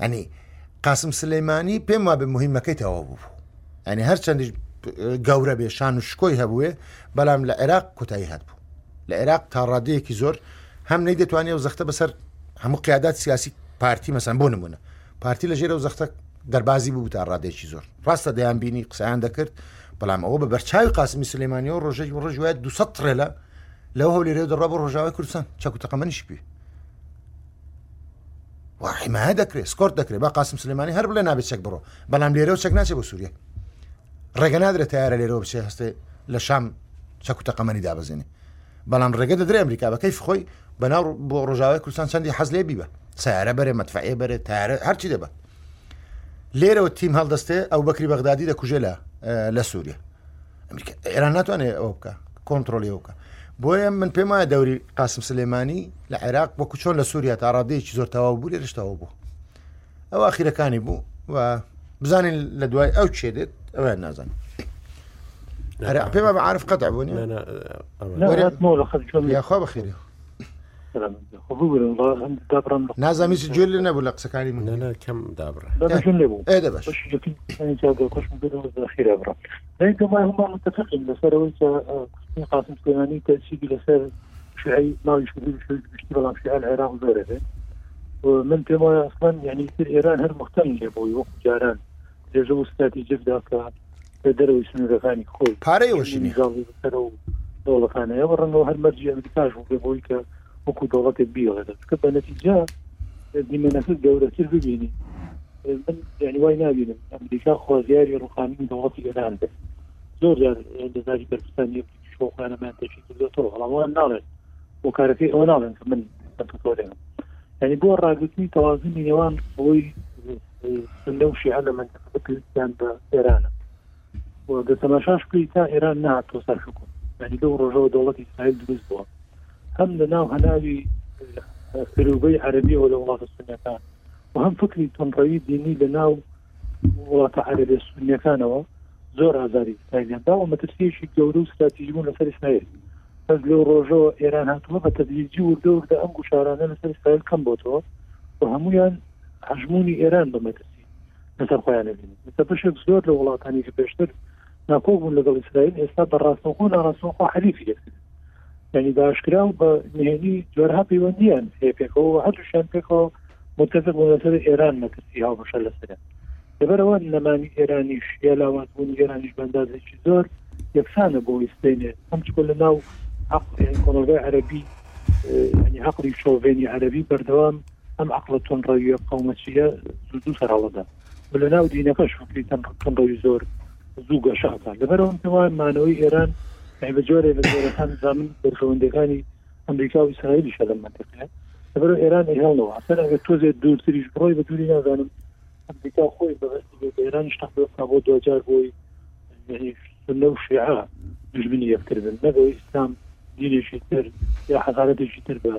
[SPEAKER 1] ئەنی قاسم سلەیمانی پێم وابێ مهمەکەی تەوا بوو ئەنی هەر چەندیش گەورە بێ شان و شکۆی هەبووێ بەڵام لە عێراق کوتایی هەبوو لە عێراق تا ڕادەیەکی زۆر هەم نەی دەتوانێ و زەختە بەسەر هەموو قیادات سیاسی پارتی مەسەن بۆ نمونە پارتی لە ژێرە و زەختە دەربازی بوو تا ڕادێکی زۆر ڕاستە دەیان بینی قسەیان دەکرد بەڵام ئەوە بە بەرچاوی قاسمی سلێمانی و ڕۆژێک ڕۆژ وایە دو ڕێلە لەو هەولێرێ دەڕا بۆ ڕۆژاوی کوردستان چەکو تەقەمەنیش پێ وا حمایە دەکرێت سکۆرت دەکرێت بە قاسم سلێمانی هەر بڵێ نابێت چەک بڕۆ بەڵام لێرە و چەک ناچێت بۆ سووریە ڕێگە نادرێت تیارە لێرەوە بچێ هەستێ لە شام چەک و تەقەمەنی دابەزێنێ بەڵام ڕێگە دەدرێ ئەمریکا بەکەی خۆی بەناو بۆ ڕۆژاوای کوردستان چەندی حەز لێ بیبە سیارە بەرێ مەتفعێ بەرێ تارە هەرچی دەبات لێرەوە تیم هەڵدەستێ ئەو بەکری بەغدادی دەکوژێ لە لە سووریە ئێران ناتوانێت ئەوە بکە کۆنتترۆلی ئەوکە بۆیە من پێم وایە دەوری قاسم سلێمانی لە عێراق وەکو چۆن لە سووریا تا ڕادێکی زۆر تەواو بوو لێرشتەوە بوو ئەو ئاخیرەکانی بوو و بزانین لە دوای ئەو چێ دێت ئەویان نازان هەر پێما بە عرف قەتە بوونی خۆ بەخیری نازانانی چ جوێ لە نەبوو لە قسەکانی من
[SPEAKER 2] کەم دابڕ
[SPEAKER 3] لەسەرەوەی قاسم سلێمانی تەسیبی لەسەر شعی ماوی شوشتی بەڵام شعال عێراق زۆرە بێت من پێم وایە ئەسمان یعنی تر ئێران هەر مختنی لێ بۆی وەکو جاران لێژە و استراتیجێکدا کە لە دەرەوەی سنوورەکانی خۆی
[SPEAKER 1] پارەیەوەشی
[SPEAKER 3] نیە. زاڵی بکەرە و دەوڵەتانەیە و ڕەنگەوە هەر مەرجی ئەمریکاش بوو بێ بۆی کە وەکو دەوڵەتێک بیڵێت چکە بە نەتیجە دیمەنەکە گەورەتر ببینی من یعنی وای نبینم ئەمریکا خوازیاری ڕوخانی دەوڵەتی ئێران بێت زۆر جار لەزاری بەرپرسانی شۆخانەمان تێکی کردێتەوە هەڵاوان ناڵێن بۆ کارەکەی ئەوە ناڵێن کە من ئەتۆلێنم ینی بۆ ڕاگرتنی تەوازنی نێوان ئەوەی سنە و شیعە لە مەنتەقەکە پێویستیان بە ئێرانە و دە تەماشاش بکەیت تا ئێران نهاتۆ سەر حکوم یعنی لەو ڕۆژەوە دەوڵەتی ئیسرائیل دروست بووە هەم لە ناو هەناوی عروبەی عەربیەوە لە وڵاتە سنەکان و هەم فکری تونڕەوی دینی لە ناو وڵاتە عەربێ سنیەکانەوە زۆر ئازاری ئیسرائیلیان داوە مەترسیەکی گەورە و ستراتیژی بوون لەسەر ئیسرائیل بەس لەو ڕۆژەوە ئێران هاتووە بە تەدریجی وردە وردە ئەم گوشارانە لەسەر ئیسرائیل کەم بۆتەوە و هەمویان هەژموونی ئێران بە مەترسی لەسەر خۆیان دەبینن لەسەر بەشێک زۆر لە وڵاتانی کە پێشتر ناکۆک بوون لەگەڵ ئیسرائیل ئێستا بە ڕاستەوخۆ ناڕاستەوخۆ حەریفی یەکتر ینی باشکرا و بە نهێنی جۆرها پەیوەندیان هەیە پێکەوە هەردووشیان پێکەوە متفق بوون لەسەر ئێران مەترسی هاوبەشە لەسەر لەبەرئەوە نەمانی ئێرانیش یا لاوازبوونی ئێرانیش بەندازێکی زۆر یەکسانە بۆ ئیسپێنێ ئەم چکۆ لە ناو کۆمەلگای عەربی ینی عقلی شۆڤێنی عەربی بەردەوام ئەم عقلە تۆن ڕەویە قومەچیە زودو سەرڵەدا و لە ناو دینەکەش فکری تەن تۆن ڕەوی زۆر زوو گەشاکە لەبەرەوەم پێوان مانەوەی ئێران بە جۆرێ لە جۆرەکان زامن بەرژەوەندەکانی ئەمریکا و ئیسرائیلی شە لە منتەکە لەبەر ئێران هێڵەوە ئەسەر ئەگەر تۆزێت دوورتریش بڕۆی بە دووری نازانم ئەمریکا خۆی بەبەستی بێت بە ئێرانیش تەقبێ بکا بۆ دوجار بۆی یعنی سنە و شیعە دژمنی یەکتربن نەبەوە ئیسلام دینێکی تر یا حەزارەتێکی تر بە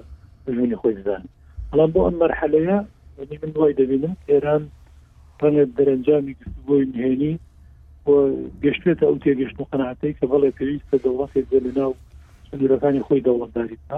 [SPEAKER 3] دژمنی خۆی بزان بەڵام بۆ ئەم مەرحەلەیە یعنی من دوای دەبینم ئێران ڕەنێت دەرەنجامی گفتگۆی نهێنی و گەشتێتە ئەو تێگەشت و قەنعاتەی کە بەڵێ پێویستە دەوڵەتێک بێ لە ناو سنوورەکانی خۆی دەوڵەتداری
[SPEAKER 1] بکە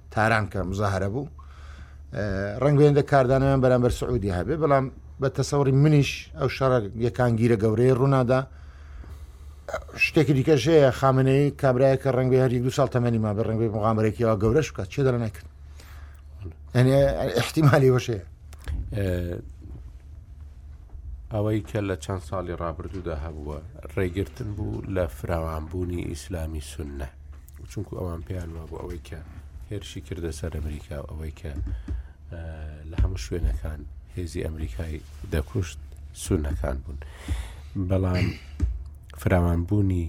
[SPEAKER 1] تاران کە مزاهرە بوو ڕنگێندە کاردانەوەیان بەرامبەر سعودی هەبێ بەڵام بە تەسەوری منیش ئەو شەڕە یەکانگیرە گەورەیە ڕوونادا شتێکی دیکەش هەیە خامنەی کابراایە کە ڕنگێ هەری دو ساڵ تەمەنی ما بە ڕنگێ مغامرێکیەوە گەورەش بکات چێ دەرە نەکرد احتیممالی وەشەیە
[SPEAKER 2] ئەوەی کە لە چەند ساڵی ڕابردوودا هەبووە ڕێگرتن بوو لە فراوانبوونی ئیسلامی سنە چونکو ئەوان پێیان وا بۆ ئەوەی کە هێرشی کردە سەر ئەمریکا و ئەوەی کە لە هەموو شوێنەکان هێزی ئەمریکای دەکوشت سونەکان بوون بەڵام فراوانبوونی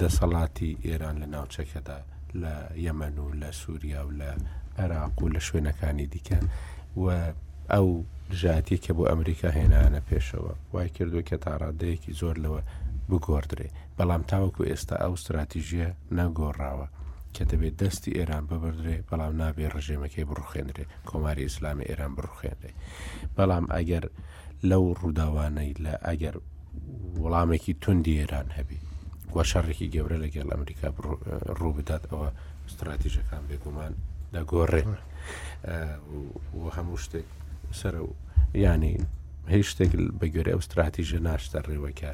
[SPEAKER 2] دەسەڵاتی ئێران لە ناوچەکەدا لە یەمەن و لە سووریا و لە عێراق و لە شوێنەکانی دیکە و ئەو دژاتی کە بۆ ئەمریکا هێنانە پێشەوە وای کردو کە تاڕادەیەکی زۆر لەوە بگۆڕدرێ بەڵام تاوەکو ئێستا ئەو ستراتیژیە نەگۆڕاوە کە دەبێ دەستی ئێران ببردرێ بەڵام نابێ ڕژێمەکەی بڕوخێنرێ کۆماری ئیسلامی ئێران بڕوخێنرێ بەڵام ئەگەر لەو ڕووداوانەی لە ئەگەر وەڵامێکی توندی ئێران هەبی وە شەڕێکی گەورە لەگەڵ ئەمریکا ڕوو بدات ئەوە ستراتیژەکان بێگومان دەگۆڕێن و هەموو شتێک سەر یانی هیچ شتێک بە گوێرە ئەو استراتیژە ناشتەڕێەوە کە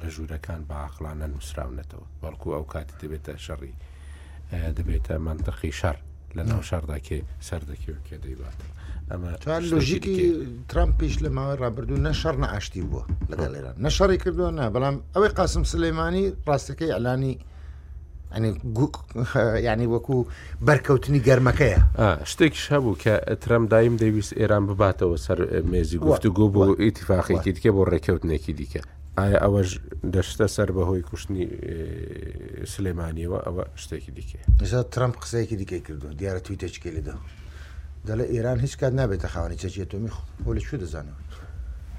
[SPEAKER 2] لە ژوورەکان بە عقلانە نووسراونەتەوە بەڵکو ئەو کاتی دەبێتە شەڕی دەبێتە منتەقی شەر لە ناو شەرداکێ سەر دەکەوێت کێ دەیبات
[SPEAKER 1] ئەمە تا لۆژیکی ترامپ پیش لە ماوەی ڕابردوو نە شەڕ نەعاشتی بووە لەگەڵ لێران نە شەڕی کردووە نا بەڵام ئەوەی قاسم سلەیمانی ڕاستەکەی ئەلانی ینی وەکو بەرکەوتنی گەرمەکەیە
[SPEAKER 2] شتێکیش هەبوو کە ترەم دایم دەویست ئێران بباتەوە سەر مێزی گفتوگۆ بۆ ئیتیفاقێکی دیکە بۆ ڕێککەوتنێکی دیکە ئایا ئەوەش دەشتە سەر بەهۆی کوشتنی سلێمانیەوە ئەوە شتێکی دیکە
[SPEAKER 1] ئێستا ترمپ قسەیەکی دیکەی کردو دیارە توی تەچکی لەدا دەڵێ ئێران هیچ کات نابێتە خاوەنی چەکی تۆمی خۆ لە شو دەزانەوە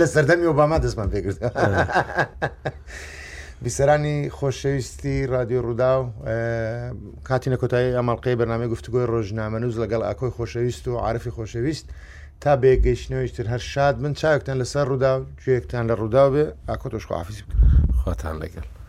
[SPEAKER 1] لە سەردەمی ئۆباما دەستمان پێگرت بیسەرانی خۆشەویستی رادیۆ ڕوودا و کاتی نەکۆتایی ئەمەڵلقەی بەنامەی گفتوگۆی ڕۆژنامەنووز لەگەڵ ئاکۆی خۆشەویست و عرفی خۆشەویست تا بێگەیشتنەوەیشتر هەر شاد من چاوێکتان لەسەر ڕوودا و گوێکتان لە ڕوودا بێ ئاکۆ تۆشخوافیز
[SPEAKER 2] خواتان لەگەڵ.